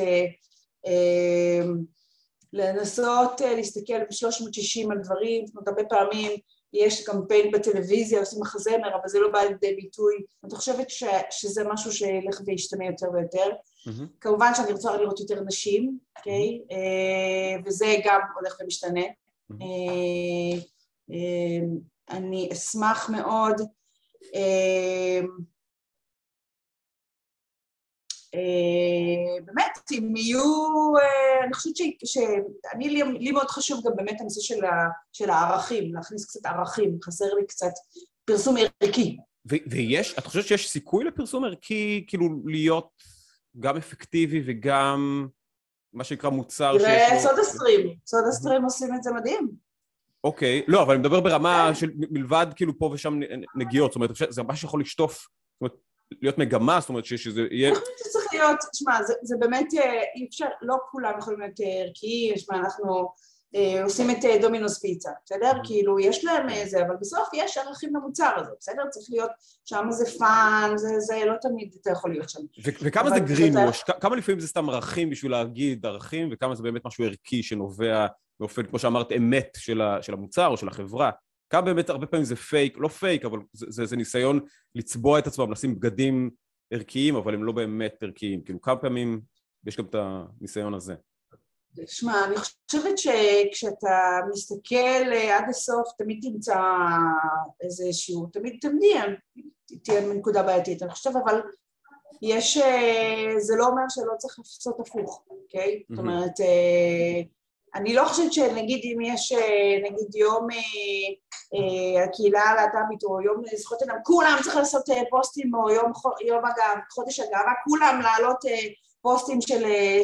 לנסות להסתכל ב-360 על דברים, זאת אומרת, הרבה פעמים יש קמפיין בטלוויזיה, עושים מחזמר, אבל זה לא בא לידי ביטוי. אני חושבת ש, שזה משהו שילך וישתנה יותר ויותר. Mm-hmm. כמובן שאני רוצה לראות יותר נשים, אוקיי? Okay? Mm-hmm. וזה גם הולך ומשתנה. Mm-hmm. אני אשמח מאוד אה, באמת, אם יהיו, אה, אני חושבת שאני, לי, לי מאוד חשוב גם באמת הנושא של, ה, של הערכים, להכניס קצת ערכים, חסר לי קצת פרסום ערכי.
ו- ויש, את חושבת שיש סיכוי לפרסום ערכי, כאילו להיות גם אפקטיבי וגם מה שנקרא מוצר
שיש לו... תראה, סודה סטרים, סודה סטרים עושים את זה מדהים.
אוקיי, לא, אבל אני מדבר ברמה כן. של מלבד כאילו פה ושם נגיעות, זאת אומרת, זה ממש יכול לשטוף, זאת אומרת, להיות מגמה, זאת אומרת שזה יהיה...
אני חושבת שזה צריך להיות, שמע, זה, זה באמת אה, אי אפשר, לא כולם יכולים להיות אה, ערכיים, שמע, אנחנו אה, עושים את אה, דומינוס פיצה, בסדר? Mm-hmm. כאילו, יש להם איזה, אבל בסוף יש ערכים למוצר הזה, בסדר? צריך להיות, שם זה fun, זה, זה לא תמיד אתה יכול להיות שם.
וכמה זה greenwash? כמה לפעמים זה סתם ערכים בשביל להגיד ערכים, וכמה זה באמת משהו ערכי שנובע באופן, כמו שאמרת, אמת של, ה, של המוצר או של החברה? כמה באמת הרבה פעמים זה פייק, לא פייק, אבל זה, זה, זה ניסיון לצבוע את עצמם, לשים בגדים ערכיים, אבל הם לא באמת ערכיים. כאילו, כמה פעמים יש גם את הניסיון הזה?
שמע, אני חושבת שכשאתה מסתכל עד הסוף, תמיד תמצא איזשהו, תמיד תמיד תהיה נקודה בעייתית. אני חושבת, אבל יש, זה לא אומר שלא צריך לעשות הפוך, אוקיי? זאת אומרת, אה, אני לא חושבת שנגיד אם יש אה, נגיד יום אה, אה, הקהילה הלהט"בית או יום זכויות אדם, כולם צריך לעשות פוסטים או יום, יום הגב, חודש הגאווה, כולם להעלות פוסטים של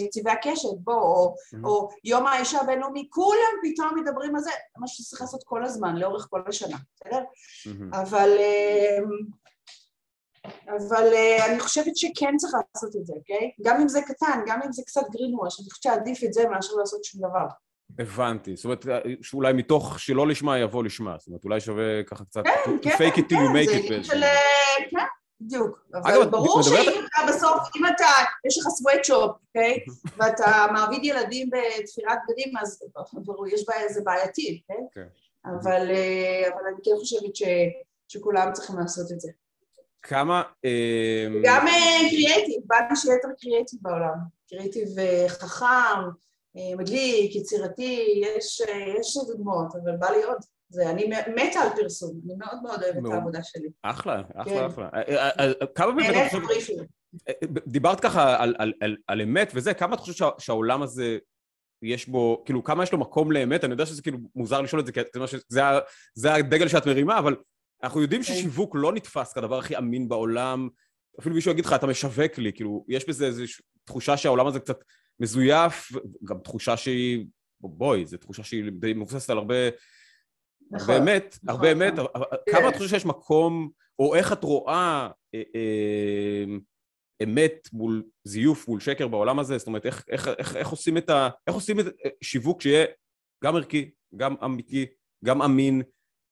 צבעי הקשת, בוא, או, mm-hmm. או יום האישה הבינלאומי, כולם פתאום מדברים על זה, מה שצריך לעשות כל הזמן, לאורך כל השנה, בסדר? Mm-hmm. אבל... אבל uh, אני חושבת שכן צריך לעשות את זה, אוקיי? גם אם זה קטן, גם אם זה קצת greenwash, אני חושבת שעדיף את זה מאשר לעשות שום דבר.
הבנתי, זאת אומרת, שאולי מתוך שלא לשמה יבוא לשמה, זאת אומרת, אולי שווה ככה קצת, כן, כן, fake it till you make it
באיזשהו... כן, בדיוק. אבל ברור שאם אתה בסוף, אם אתה, יש לך סוואטשופ, אוקיי? ואתה מעביד ילדים בתפירת בגדים, אז ברור, יש בעיה, זה בעייתי, כן? אבל אני כן חושבת שכולם צריכים לעשות את זה.
כמה...
אמ, גם קריאייטיב, בא לי שיהיה יותר קריאייטיב בעולם. קריאייטיב אה, חכם, אה, מדליק, יצירתי, יש, אה, יש דוגמאות, אבל בא לי עוד. זה, אני מתה על פרסום, אני מאוד מאוד אוהבת את העבודה שלי.
אחלה, אחלה, כן. אחלה. כמה באמת. דיברת ככה על, על, על, על אמת וזה, כמה את חושבת שה, שהעולם הזה יש בו, כאילו כמה יש לו מקום לאמת? אני יודע שזה כאילו מוזר לשאול את זה, כי זה הדגל שאת מרימה, אבל אנחנו יודעים כן. ששיווק לא נתפס כדבר הכי אמין בעולם. אפילו מישהו יגיד לך, אתה משווק לי, כאילו, יש בזה איזושהי תחושה שהעולם הזה קצת מזויף, גם תחושה שהיא, בואי, זו תחושה שהיא די מבוססת על הרבה... נכון, הרבה אמת, נכון, הרבה אמת, נכון. כמה כן. את חושבת שיש מקום, או איך את רואה אה, אה, אמת מול זיוף, מול שקר בעולם הזה? זאת אומרת, איך, איך, איך, איך עושים את ה... איך עושים את אה, שיווק שיהיה גם ערכי, גם אמיתי, גם אמין,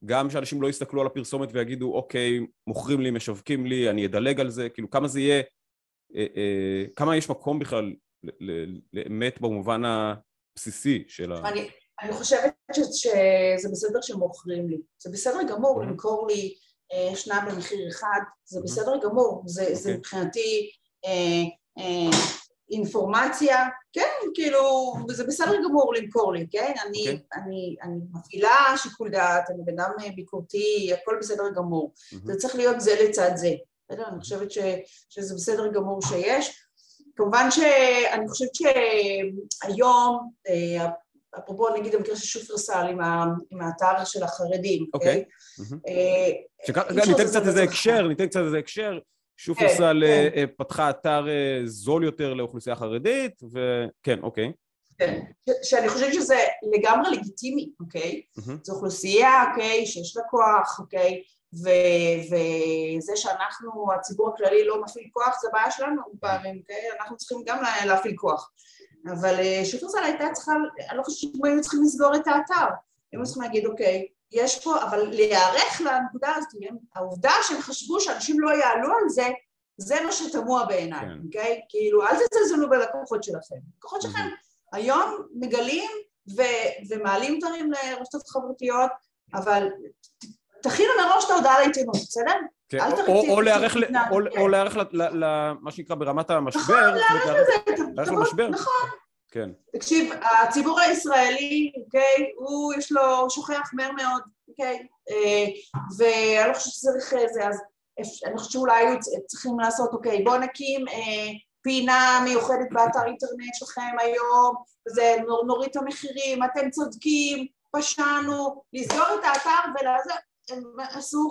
גם שאנשים לא יסתכלו על הפרסומת ויגידו, אוקיי, מוכרים לי, משווקים לי, אני אדלג על זה, כאילו כמה זה יהיה, אה, אה, כמה יש מקום בכלל לאמת במובן הבסיסי של ה...
אני, אני חושבת שזה בסדר שמוכרים לי, זה בסדר גמור למכור לי אה, שניים במחיר אחד, זה בסדר גמור, זה, זה אוקיי. מבחינתי אה, אה, אינפורמציה, כן, כאילו, זה בסדר גמור למכור לי, כן? אני, okay. אוקיי. אני, אני מפעילה שיקול דעת, אני בן אדם ביקורתי, הכל בסדר גמור. Mm-hmm. זה צריך להיות זה לצד זה. בסדר? אני חושבת ש, שזה בסדר גמור שיש. כמובן שאני חושבת שהיום, אה, אפרופו נגיד המקרה של שופרסל עם, עם האתר של החרדים,
אוקיי? אוקיי. ניתן קצת איזה הקשר, ניתן קצת איזה הקשר. שופרסל כן, כן. פתחה אתר זול יותר לאוכלוסייה חרדית, וכן, אוקיי.
כן, שאני חושבת שזה לגמרי לגיטימי, אוקיי? זו אוכלוסייה, אוקיי, שיש לה כוח, אוקיי? וזה שאנחנו, הציבור הכללי לא מפעיל כוח, זה בעיה שלנו פעמים, אוקיי? אנחנו צריכים גם להפעיל כוח. אבל אה, שופרסל הייתה צריכה, אני לא חושבת שהם היו צריכים לסגור את האתר. הם היו צריכים להגיד, אוקיי, יש פה, אבל להיערך לנקודה הזאת, העובדה שהם חשבו שאנשים לא יעלו על זה, זה מה שתמוה בעיניי, כן. אוקיי? כאילו, אל תזלזלו בלקוחות שלכם. לקוחות שלכם היום מגלים ו- ומעלים דברים לרשתות חברתיות, אבל תכינו מראש את ההודעה לעיתונות, בסדר?
כן, או להיערך למה שנקרא ברמת המשבר. נכון,
להיערך למשבר. נכון. כן. תקשיב, הציבור הישראלי, אוקיי, הוא יש לו, הוא שוכח מהר מאוד, אוקיי? אה, ואני לא חושבת שצריך זה, אז אני חושבת שאולי צריכים לעשות, אוקיי, בואו נקים אה, פינה מיוחדת באתר אינטרנט שלכם היום, וזה נוריד את המחירים, אתם צודקים, פשענו, לסגור את האתר ולעזור, הם עשו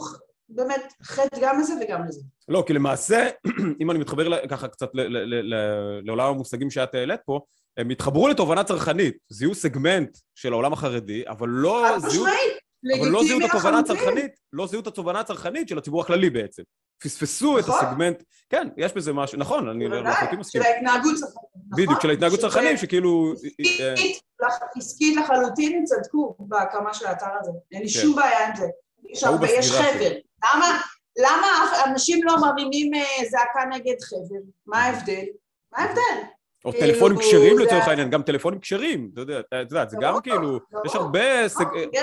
באמת חטא גם לזה וגם לזה.
לא, כי למעשה, אם אני מתחבר ככה קצת לעולם המושגים שאת העלית פה, הם התחברו לתובנה צרכנית, זיהו סגמנט של העולם החרדי, אבל לא זיהו... אבל לא זיהו את התובנה הצרכנית, לא זיהו את התובנה הצרכנית של הציבור הכללי בעצם. פספסו את נכון. הסגמנט, כן, יש בזה משהו, נכון, אני
לחלוטין מסכים. של ההתנהגות צרכנית,
נכון? בדיוק, של ההתנהגות צרכנים, שכאילו...
עסקית לחלוטין צדקו בהקמה של האתר הזה, אין לי כן. שום בעיה עם זה. ויש חבר. למה אנשים לא מרימים אה, זעקה נגד חבר? מה ההבדל? מה ההבדל?
או כאילו, טלפונים כשרים לצורך העניין, גם טלפונים כשרים, אתה יודע, זה גם כאילו, יש הרבה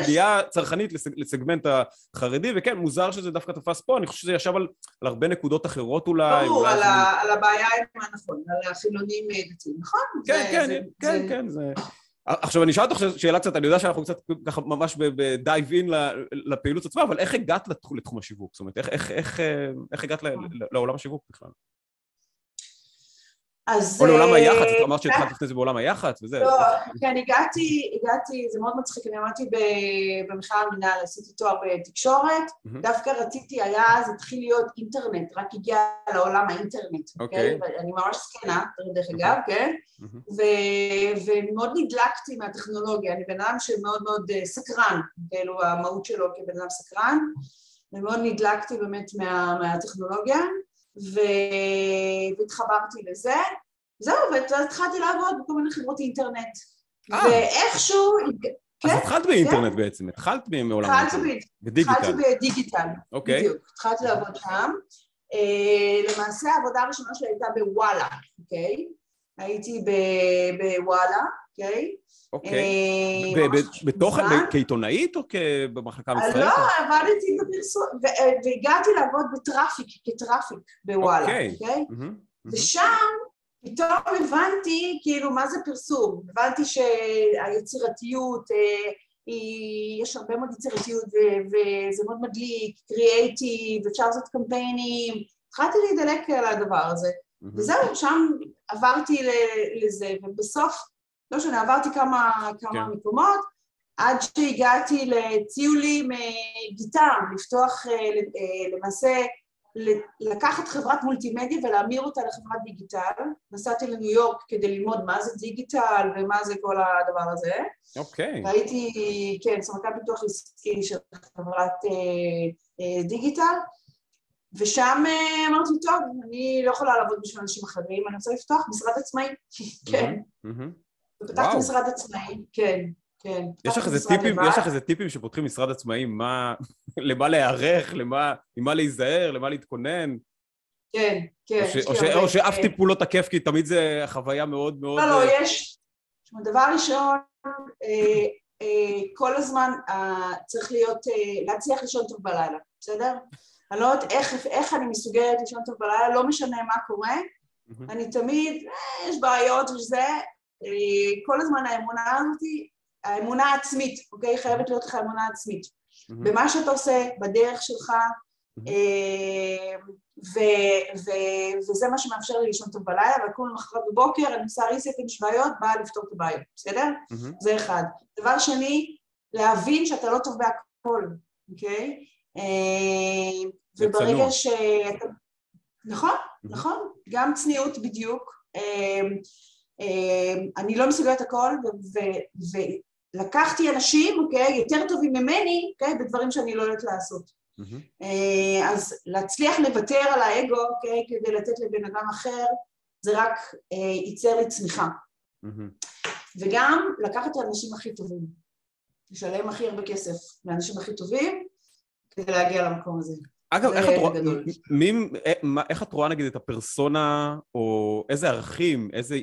פגיעה צרכנית לסגמנט החרדי, וכן, מוזר שזה דווקא תפס פה, אני חושב שזה ישב על הרבה נקודות אחרות אולי.
ברור, על הבעיה עם הנכון, על החילונים דתיים, נכון?
כן, כן, כן, כן, זה... עכשיו אני אשאל אותך שאלה קצת, אני יודע שאנחנו קצת ככה ממש בדייב אין לפעילות עצמה, אבל איך הגעת לתחום השיווק? זאת אומרת, איך הגעת לעולם השיווק בכלל?
אז...
או לעולם אה, היח"צ, את אמרת שהתחלת לפני זה בעולם היח"צ וזה.
לא, כן, הגעתי, הגעתי, זה מאוד מצחיק, אני עמדתי במכלל המינהל, עשיתי תואר בתקשורת, דווקא רציתי, היה אז התחיל להיות אינטרנט, רק הגיע לעולם האינטרנט, אוקיי? אני ממש זקנה, דרך אגב, כן? ומאוד נדלקתי מהטכנולוגיה, אני בן אדם שמאוד מאוד אה, סקרן, כאילו המהות שלו כבן אדם סקרן, ומאוד נדלקתי באמת מהטכנולוגיה. והתחברתי לזה, זהו, ואז התחלתי לעבוד בכל מיני חברות אינטרנט. אה. ואיכשהו...
אז כן, התחלת באינטרנט כן. בעצם, התחלת מעולם
האינטרנט. בדיגיטל. התחלתי בדיגיטל,
אוקיי. בדיוק.
התחלתי לעבוד שם. אה, למעשה העבודה הראשונה שלי הייתה בוואלה, אוקיי? הייתי בוואלה, אוקיי?
אוקיי. אה, בתוכן, כעיתונאית או במחלקה המסחרית?
לא, עבדתי בפרסום, אה, והגעתי לעבוד בטראפיק, כטראפיק בוואלה, אוקיי? אוקיי? ושם פתאום הבנתי כאילו מה זה פרסום, הבנתי שהיצירתיות, אה, יש הרבה מאוד יצירתיות וזה מאוד מדליק, קריאייטיב, אפשר לעשות קמפיינים, התחלתי להידלק על הדבר הזה, וזהו, שם עברתי לזה, ובסוף לא משנה, עברתי כמה, כמה כן. מקומות, עד שהגעתי לציולים גיטר, לפתוח אה, אה, למעשה, לקחת חברת מולטימדיה ולהמיר אותה לחברת דיגיטל. נסעתי לניו יורק כדי ללמוד מה זה דיגיטל ומה זה כל הדבר הזה.
אוקיי.
Okay. והייתי, כן, סמנכ"ל פיתוח עסקי של חברת אה, אה, דיגיטל, ושם אה, אמרתי, טוב, אני לא יכולה לעבוד בשביל אנשים אחרים, אני רוצה לפתוח משרד עצמאי. כן. Mm-hmm. ופתחתי משרד עצמאי, כן, כן.
יש לך איזה טיפים, יש לך איזה טיפים שפותחים משרד עצמאי, מה, למה להיערך, למה, ממה להיזהר, למה להתכונן?
כן, כן.
או, ש, או, שאף. טיפול לא תקף, כי תמיד זה חוויה מאוד מאוד...
לא, לא, אה, יש... דבר ראשון, אה, אה, כל הזמן צריך להיות, להצליח לישון טוב בלילה, בסדר? אני לא יודעת איך, איך אני מסוגלת לישון טוב בלילה, לא משנה מה קורה. אני תמיד, יש בעיות וזה, כל הזמן האמונה הזאת, האמונה העצמית, אוקיי? חייבת להיות לך אמונה עצמית. Mm-hmm. במה שאתה עושה, בדרך שלך, ו- ו- וזה מה שמאפשר לי לישון טוב בלילה, ולקום למחרת בבוקר, אני עושה ריסט עם שבעיות, באה לפתור את הבעיות, בסדר? Mm-hmm. זה אחד. דבר שני, להבין שאתה לא טוב בהכל, אוקיי? אה, וברגע שאתה... נכון, mm-hmm. נכון, גם צניעות בדיוק. אה, אה, אני לא מסוגלת הכל, ולקחתי אנשים, אוקיי, יותר טובים ממני, אוקיי, בדברים שאני לא יודעת לעשות. Mm-hmm. אז להצליח לוותר על האגו, אוקיי, כדי לתת לבן אדם אחר, זה רק ייצר לי צמיחה. Mm-hmm. וגם לקחת את האנשים הכי טובים, לשלם הכי הרבה כסף לאנשים הכי טובים, כדי להגיע למקום הזה.
אגב, איך את, רואה, מי, איך את רואה נגיד את הפרסונה, או איזה ערכים, איזה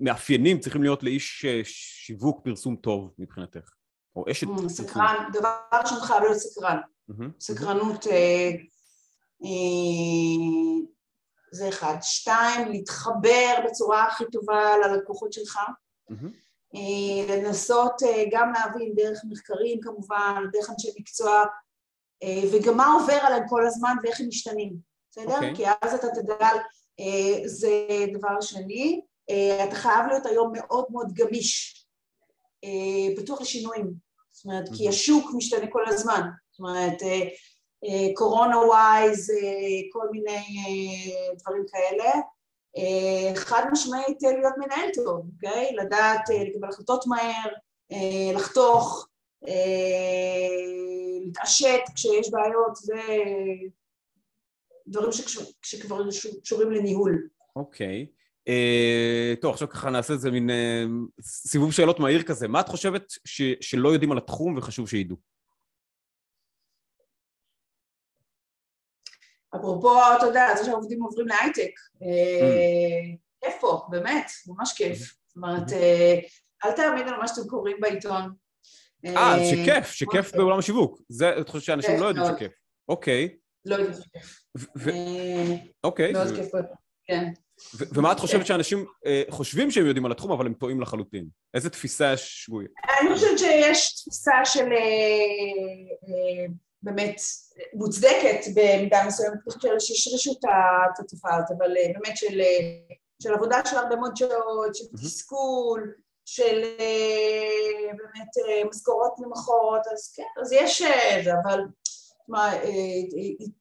מאפיינים צריכים להיות לאיש שיווק פרסום טוב מבחינתך? או אשת
פרסום? סקרן, דבר ראשון חייב להיות סקרן. סקרנות אה, אה, זה אחד. שתיים, להתחבר בצורה הכי טובה ללקוחות שלך. אה, לנסות גם להבין דרך מחקרים כמובן, דרך אנשי מקצוע, וגם מה עובר עליהם כל הזמן ואיך הם משתנים, בסדר? Okay. אוקיי. כי אז אתה תדע, זה דבר שני. אתה חייב להיות היום מאוד מאוד גמיש, פתוח לשינויים. זאת אומרת, כי השוק משתנה כל הזמן. זאת אומרת, אה, אה, קורונה ווייז, אה, כל מיני דברים כאלה. חד משמעית להיות מנהל טוב, אוקיי? לדעת לקבל החלטות מהר, לחתוך, להתעשת כשיש בעיות, זה דברים שכבר קשורים לניהול.
אוקיי. טוב, עכשיו ככה נעשה איזה מין סיבוב שאלות מהיר כזה. מה את חושבת שלא יודעים על התחום וחשוב שידעו?
אפרופו, אתה יודע, זה שהעובדים עוברים להייטק, אה, כיף פה, באמת, ממש כיף. זאת אומרת, אה, אל תאמין על מה שאתם קוראים בעיתון.
אה, שכיף, שכיף בעולם השיווק. זה, את חושבת שאנשים לא יודעים שכיף. אוקיי.
לא יודעים שכיף.
אוקיי.
מאוד כיף, כן.
ומה את חושבת שאנשים חושבים שהם יודעים על התחום, אבל הם טועים לחלוטין? איזה תפיסה יש שגויה?
אני חושבת שיש תפיסה של באמת מוצדקת במידה מסוימת, אני חושבת שהשרישו את התופעה הזאת, אבל אה, באמת של, אה, של עבודה של הרבה מאוד שעות, של תסכול, של אה, באמת משכורות נמוכות, אז כן, אז יש זה, אבל מה,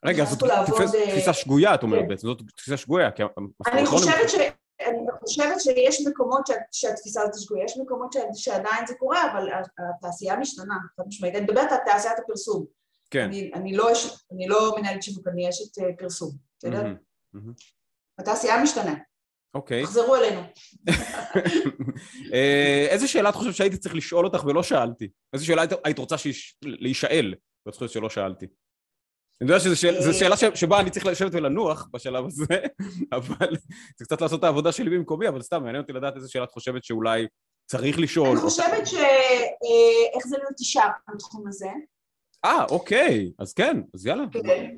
רגע, זאת תפיסה שגויה, את אומרת כן. בעצם, זאת תפיסה שגויה, כי...
אני חושבת ש... אני חושבת שיש מקומות שהתפיסה הזאת שגויה, יש מקומות שעדיין זה קורה, אבל התעשייה משתנה, חד משמעית. אני מדברת על תעשיית הפרסום. כן. אני, אני, לא, אני לא מנהלת שיווק, אני אשת פרסום, בסדר? Mm-hmm. התעשייה משתנה.
אוקיי.
תחזרו אלינו.
אה, איזה שאלה את חושבת שהייתי צריך לשאול אותך ולא שאלתי? איזה שאלה היית, רוצה להישאל, ואת חושבת שלא שאלתי? אני יודע שזו שאלה, שבה אני צריך לשבת ולנוח בשלב הזה, אבל זה קצת לעשות את העבודה שלי במקומי, אבל סתם, מעניין אותי לדעת איזה שאלה את חושבת שאולי צריך לשאול.
אני חושבת שאיך אה, זה להיות אישה בתחום הזה.
אה, אוקיי, אז כן, אז יאללה.
כן,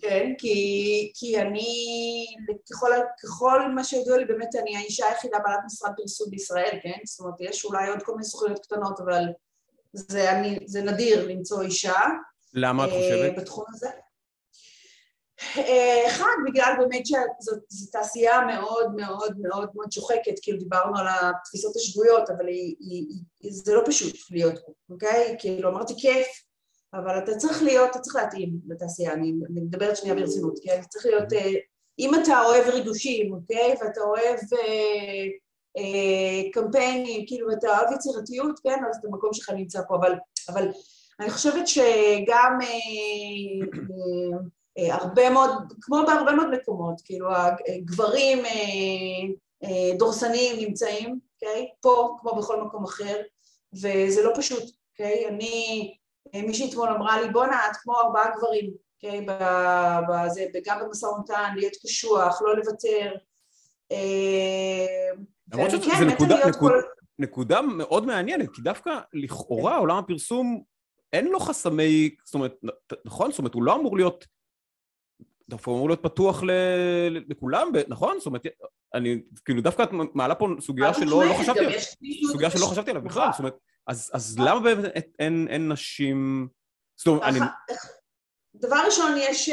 כן כי, כי אני, ככל, ככל מה שידוע לי, באמת אני האישה היחידה בעלת משרד פרסום בישראל, כן? זאת אומרת, יש אולי עוד כל מיני סוכנויות קטנות, אבל זה, אני, זה נדיר למצוא אישה.
למה את אה, חושבת?
בתחום הזה. אה, אחד, בגלל באמת שזו תעשייה מאוד מאוד מאוד מאוד שוחקת, כאילו דיברנו על התפיסות השגויות, אבל היא, היא, היא, זה לא פשוט להיות פה, אוקיי? כאילו אמרתי כיף, אבל אתה צריך להיות, אתה צריך להתאים לתעשייה, אני, מדברת שנייה ברצינות, כן? צריך להיות, אה, אם אתה אוהב ריגושים, אוקיי? ואתה אוהב אה, אה, קמפיינים, כאילו, ואתה אוהב יצירתיות, כן? אז את המקום שלך נמצא פה, אבל, אבל אני חושבת שגם אה, אה, אה, הרבה מאוד, כמו בהרבה מאוד מקומות, כאילו, הגברים אה, אה, דורסניים נמצאים, אוקיי? פה, כמו בכל מקום אחר, וזה לא פשוט, אוקיי? אני... מישהי אתמול אמרה לי, בואנה, את כמו ארבעה גברים, אוקיי? בזה, וגם במשא ומתן, להיות קשוח, לא לוותר.
אה, למרות שזו כן, נקודה, נקוד, כל... נקודה מאוד מעניינת, כי דווקא לכאורה כן. עולם הפרסום אין לו חסמי, זאת אומרת, נכון? זאת אומרת, הוא לא אמור להיות, דווקא הוא אמור להיות פתוח ל, לכולם, נכון? זאת אומרת, אני, כאילו, דווקא את מעלה פה סוגיה שלא לא חשבתי עליה, סוגיה שלא חשבתי עליה בכלל, זאת אומרת, אז, אז למה באמת אין, אין נשים... זאת אומרת, אני...
דבר ראשון, יש,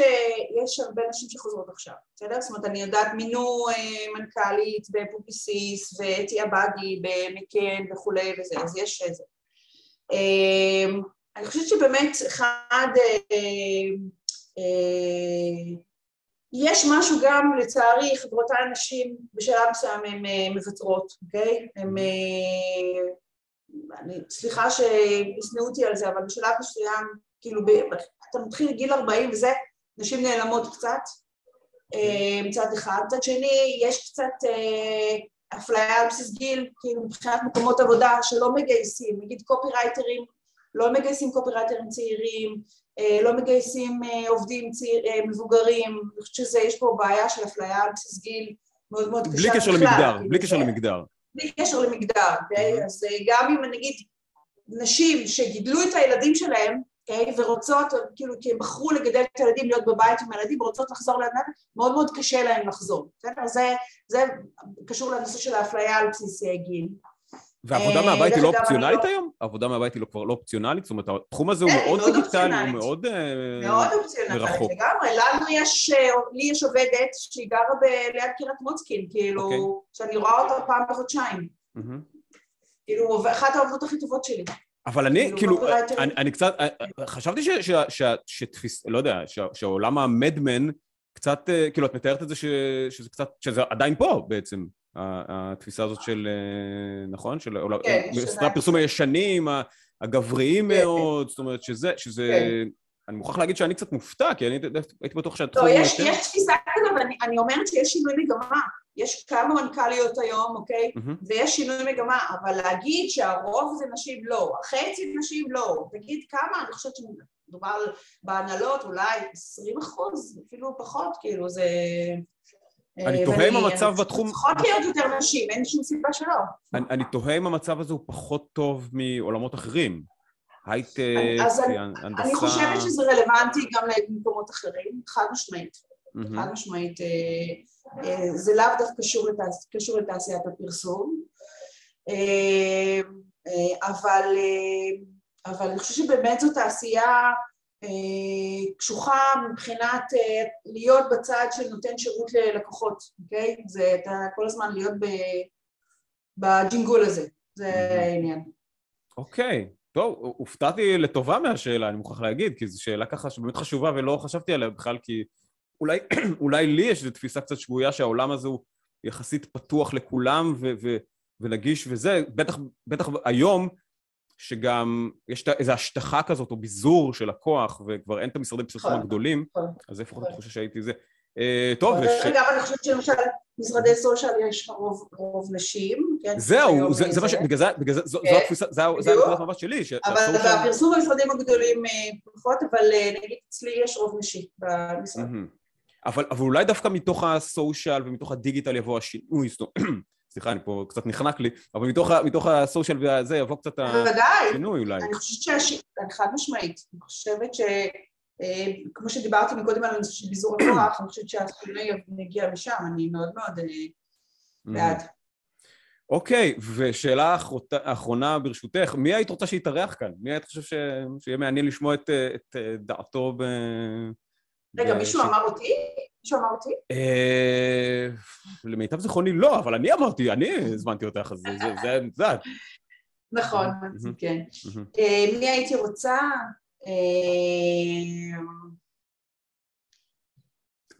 יש הרבה נשים שחוזרות עכשיו, בסדר? זאת אומרת, אני יודעת, מינו מנכ"לית בפופיסיס ואתי עבאדי במקן וכולי וזה, אז יש איזה. אני חושבת שבאמת אחד, יש משהו גם, לצערי, חברותיי הנשים בשלב מסוים הן מוותרות, אוקיי? הן... אני, סליחה שישנאו אותי על זה, אבל בשלב מסוים, כאילו, ב, אתה מתחיל גיל 40 וזה, נשים נעלמות קצת, אה, מצד אחד. מצד שני, יש קצת אה, אפליה על בסיס גיל, כאילו, מבחינת מקומות עבודה שלא מגייסים, נגיד קופירייטרים, לא מגייסים קופירייטרים צעירים, אה, לא מגייסים עובדים צעיר, מבוגרים, אני חושבת שיש פה בעיה של אפליה על בסיס גיל מאוד מאוד קשה
בלי קשר למגדר, בלי קשר למגדר.
בלי קשר למגדר, אוקיי? אז אה, גם אם נגיד נשים שגידלו את הילדים שלהם, אוקיי? ורוצות, כאילו, כי הם בחרו לגדל את הילדים, להיות בבית עם הילדים, ורוצות לחזור לאדמת, מאוד מאוד קשה להם לחזור, בסדר? זה, זה קשור לנושא של האפליה על בסיס אה, גיל.
ועבודה אה, מהבית היא לא אופציונלית לא- היום? עבודה מהבית היא לא- כבר לא אופציונלית? זאת אומרת, התחום הזה הוא כן, מאוד דיגיטלי, הוא מאוד
מרחוק. מאוד אופציונלית, לגמרי. לנו יש, לי יש עובדת שהיא גרה ליד קירת מוצקין, כאילו, אוקיי. שאני רואה אותה פעם בחודשיים. כאילו, אחת העובדות הכי טובות שלי.
אבל אני, כאילו, כאילו אני קצת, אה, אה, חשבתי שתפיס, לא יודע, שהעולם המדמן קצת, כאילו, את מתארת את זה שזה קצת, שזה עדיין פה בעצם. התפיסה הזאת של, אה, נכון? של כן, סרטי הפרסום הישנים, הגבריים כן, מאוד, זאת אומרת שזה, שזה... כן. אני מוכרח להגיד שאני קצת מופתע, כי אני הייתי בטוח שהתחום...
לא, יש, יותר... יש תפיסה כזאת, אבל אני, אני אומרת שיש שינוי מגמה. יש כמה מנכ"ליות היום, אוקיי? Mm-hmm. ויש שינוי מגמה, אבל להגיד שהרוב זה נשים, לא. החצי נשים, לא. תגיד כמה, אני חושבת שמדובר בהנהלות, אולי 20 אחוז, אפילו פחות, כאילו, זה...
אני אה, תוהה אם המצב בתחום...
צריכות להיות יותר נשים, אין שום סיבה שלא.
אני תוהה אם המצב הזה הוא פחות טוב מעולמות אחרים. הייטק,
הנדסה... אני חושבת שזה רלוונטי גם למקומות אחרים, חד משמעית. חד משמעית. אה, אה, זה לאו דווקא קשור לתעשיית הפרסום. אבל אני חושבת שבאמת זו תעשייה קשוחה מבחינת אה, להיות בצד של נותן שירות ללקוחות, אוקיי? זה אתה כל הזמן להיות בג'ינגול הזה, זה העניין.
אוקיי, טוב, הופתעתי לטובה מהשאלה, אני מוכרח להגיד, כי זו שאלה ככה שבאמת חשובה ולא חשבתי עליה בכלל, כי אולי, אולי לי יש איזו תפיסה קצת שגויה שהעולם הזה הוא יחסית פתוח לכולם ו- ו- ונגיש וזה, בטח, בטח היום שגם יש איזו השטחה כזאת או ביזור של הכוח וכבר אין את המשרדי פרסום נכון, הגדולים, נכון. אז זה לפחות התחושה שהייתי זה. אה, טוב,
וש... אגב, אני חושבת שלמשל משרדי סושיאל יש רוב נשים,
כן? זהו, זה מה ש... בגלל זה, זו כן, התפיסה, זה הנקודת מבט שלי.
אבל בפרסום במשרדים הגדולים אה, פחות, אבל אה, נגיד אצלי יש רוב נשי במשרד.
אבל אולי דווקא מתוך הסושיאל ומתוך הדיגיטל יבוא השינוי, סליחה, אני פה קצת נחנק לי, אבל מתוך, מתוך הסושיאל וזה יבוא קצת השינוי אולי.
אני חושבת שהשינוי, חד משמעית, אני חושבת ש... אה, כמו שדיברתי מקודם על הנושא של ביזור הכוח, אני חושבת שהשינוי מגיע משם, אני מאוד מאוד אה, mm. בעד.
אוקיי, ושאלה אחרונה ברשותך, מי היית רוצה שיתארח כאן? מי היית חושב שיהיה מעניין לשמוע את, את דעתו ב...
רגע, מישהו אמר אותי? אמר אותי?
אה, למיטב זיכרוני לא, אבל אני אמרתי, אני הזמנתי אותך, אז זה את.
נכון, כן. אה, מי הייתי רוצה? אה,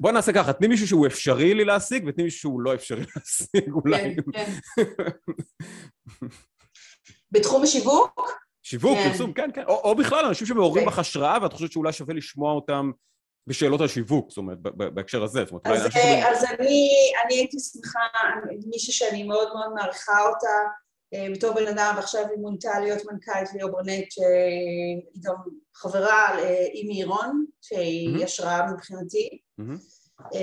בוא נעשה ככה, תני מישהו שהוא אפשרי לי להשיג ותני מישהו שהוא לא אפשרי להשיג, אולי. כן, כן.
בתחום השיווק?
שיווק, פרסום, כן, כן. או בכלל, אנשים שמעוררים בך השראה ואת חושבת שאולי שווה לשמוע אותם בשאלות על שיווק, זאת אומרת, בהקשר הזה, זאת אומרת,
אז, אז, אז אני, אני הייתי שמחה, מישהי שאני מאוד מאוד מעריכה אותה אה, בתור בן אדם, ועכשיו היא מונתה להיות מנכ"לית ליאור ברנט, שהיא גם חברה עם אה, אירון, שהיא mm-hmm. השראה מבחינתי. Mm-hmm.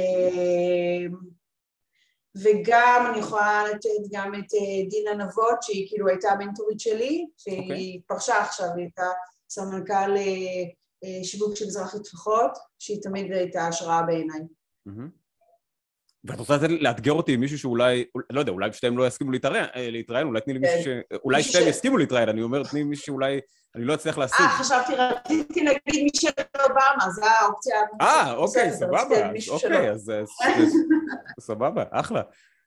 וגם אני יכולה לתת גם את דינה נבות, שהיא כאילו הייתה המנטורית שלי, שהיא okay. אוקיי. פרשה עכשיו, היא הייתה סמנכ"ל שיווק של מזרחי טפחות, שהיא תמיד הייתה השראה בעיניי.
ואת רוצה לאתגר אותי עם מישהו שאולי, לא יודע, אולי שתיהם לא יסכימו להתראיין, אולי תני לי מישהו כן. ש... אולי שתיהם יסכימו להתראיין, אני אומר, תני מישהו שאולי אני לא אצליח להשיג.
אה, חשבתי, רציתי להגיד מישל אובמה, זו האופציה.
אה, אוקיי, סבבה. אוקיי, אז סבבה, אחלה.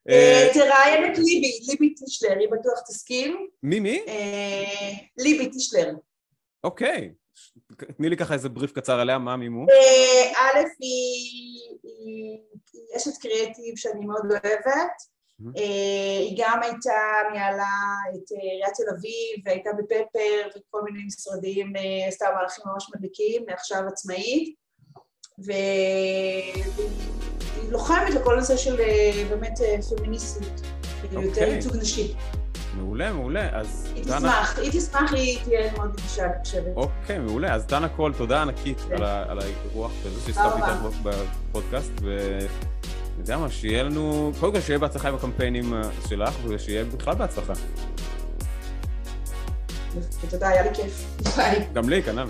אה, אה, תראיין את ליבי, ליבי טישלר, היא בטוח תסכים.
מי, מי?
אה, ליבי טישלר.
אוקיי. תני לי ככה איזה בריף קצר עליה, מה המימום?
א', היא אשת קריאטיב שאני מאוד אוהבת. היא גם הייתה, ניהלה את עיריית תל אביב, והייתה בפפר וכל מיני משרדים, עשתה מהלכים ממש מדליקים, מעכשיו עצמאית. והיא לוחמת לכל נושא של אה, באמת אה, פמיניסטיות, יותר אוקיי. ייצוג נשי.
מעולה, מעולה. אז
היא דנה... תשמח, היא תשמח, היא תהיה מאוד נגישה, אני חושבת.
אוקיי, מעולה. אז דנה קול, תודה ענקית כן. על, על האירוח וזה שהסתכלתי איתך בפודקאסט, ואני יודע מה, שיהיה לנו... קודם כל שיהיה בהצלחה עם הקמפיינים אה, שלך, ושיהיה בכלל בהצלחה.
תודה, היה לי כיף. ביי.
גם לי, כנ"ל.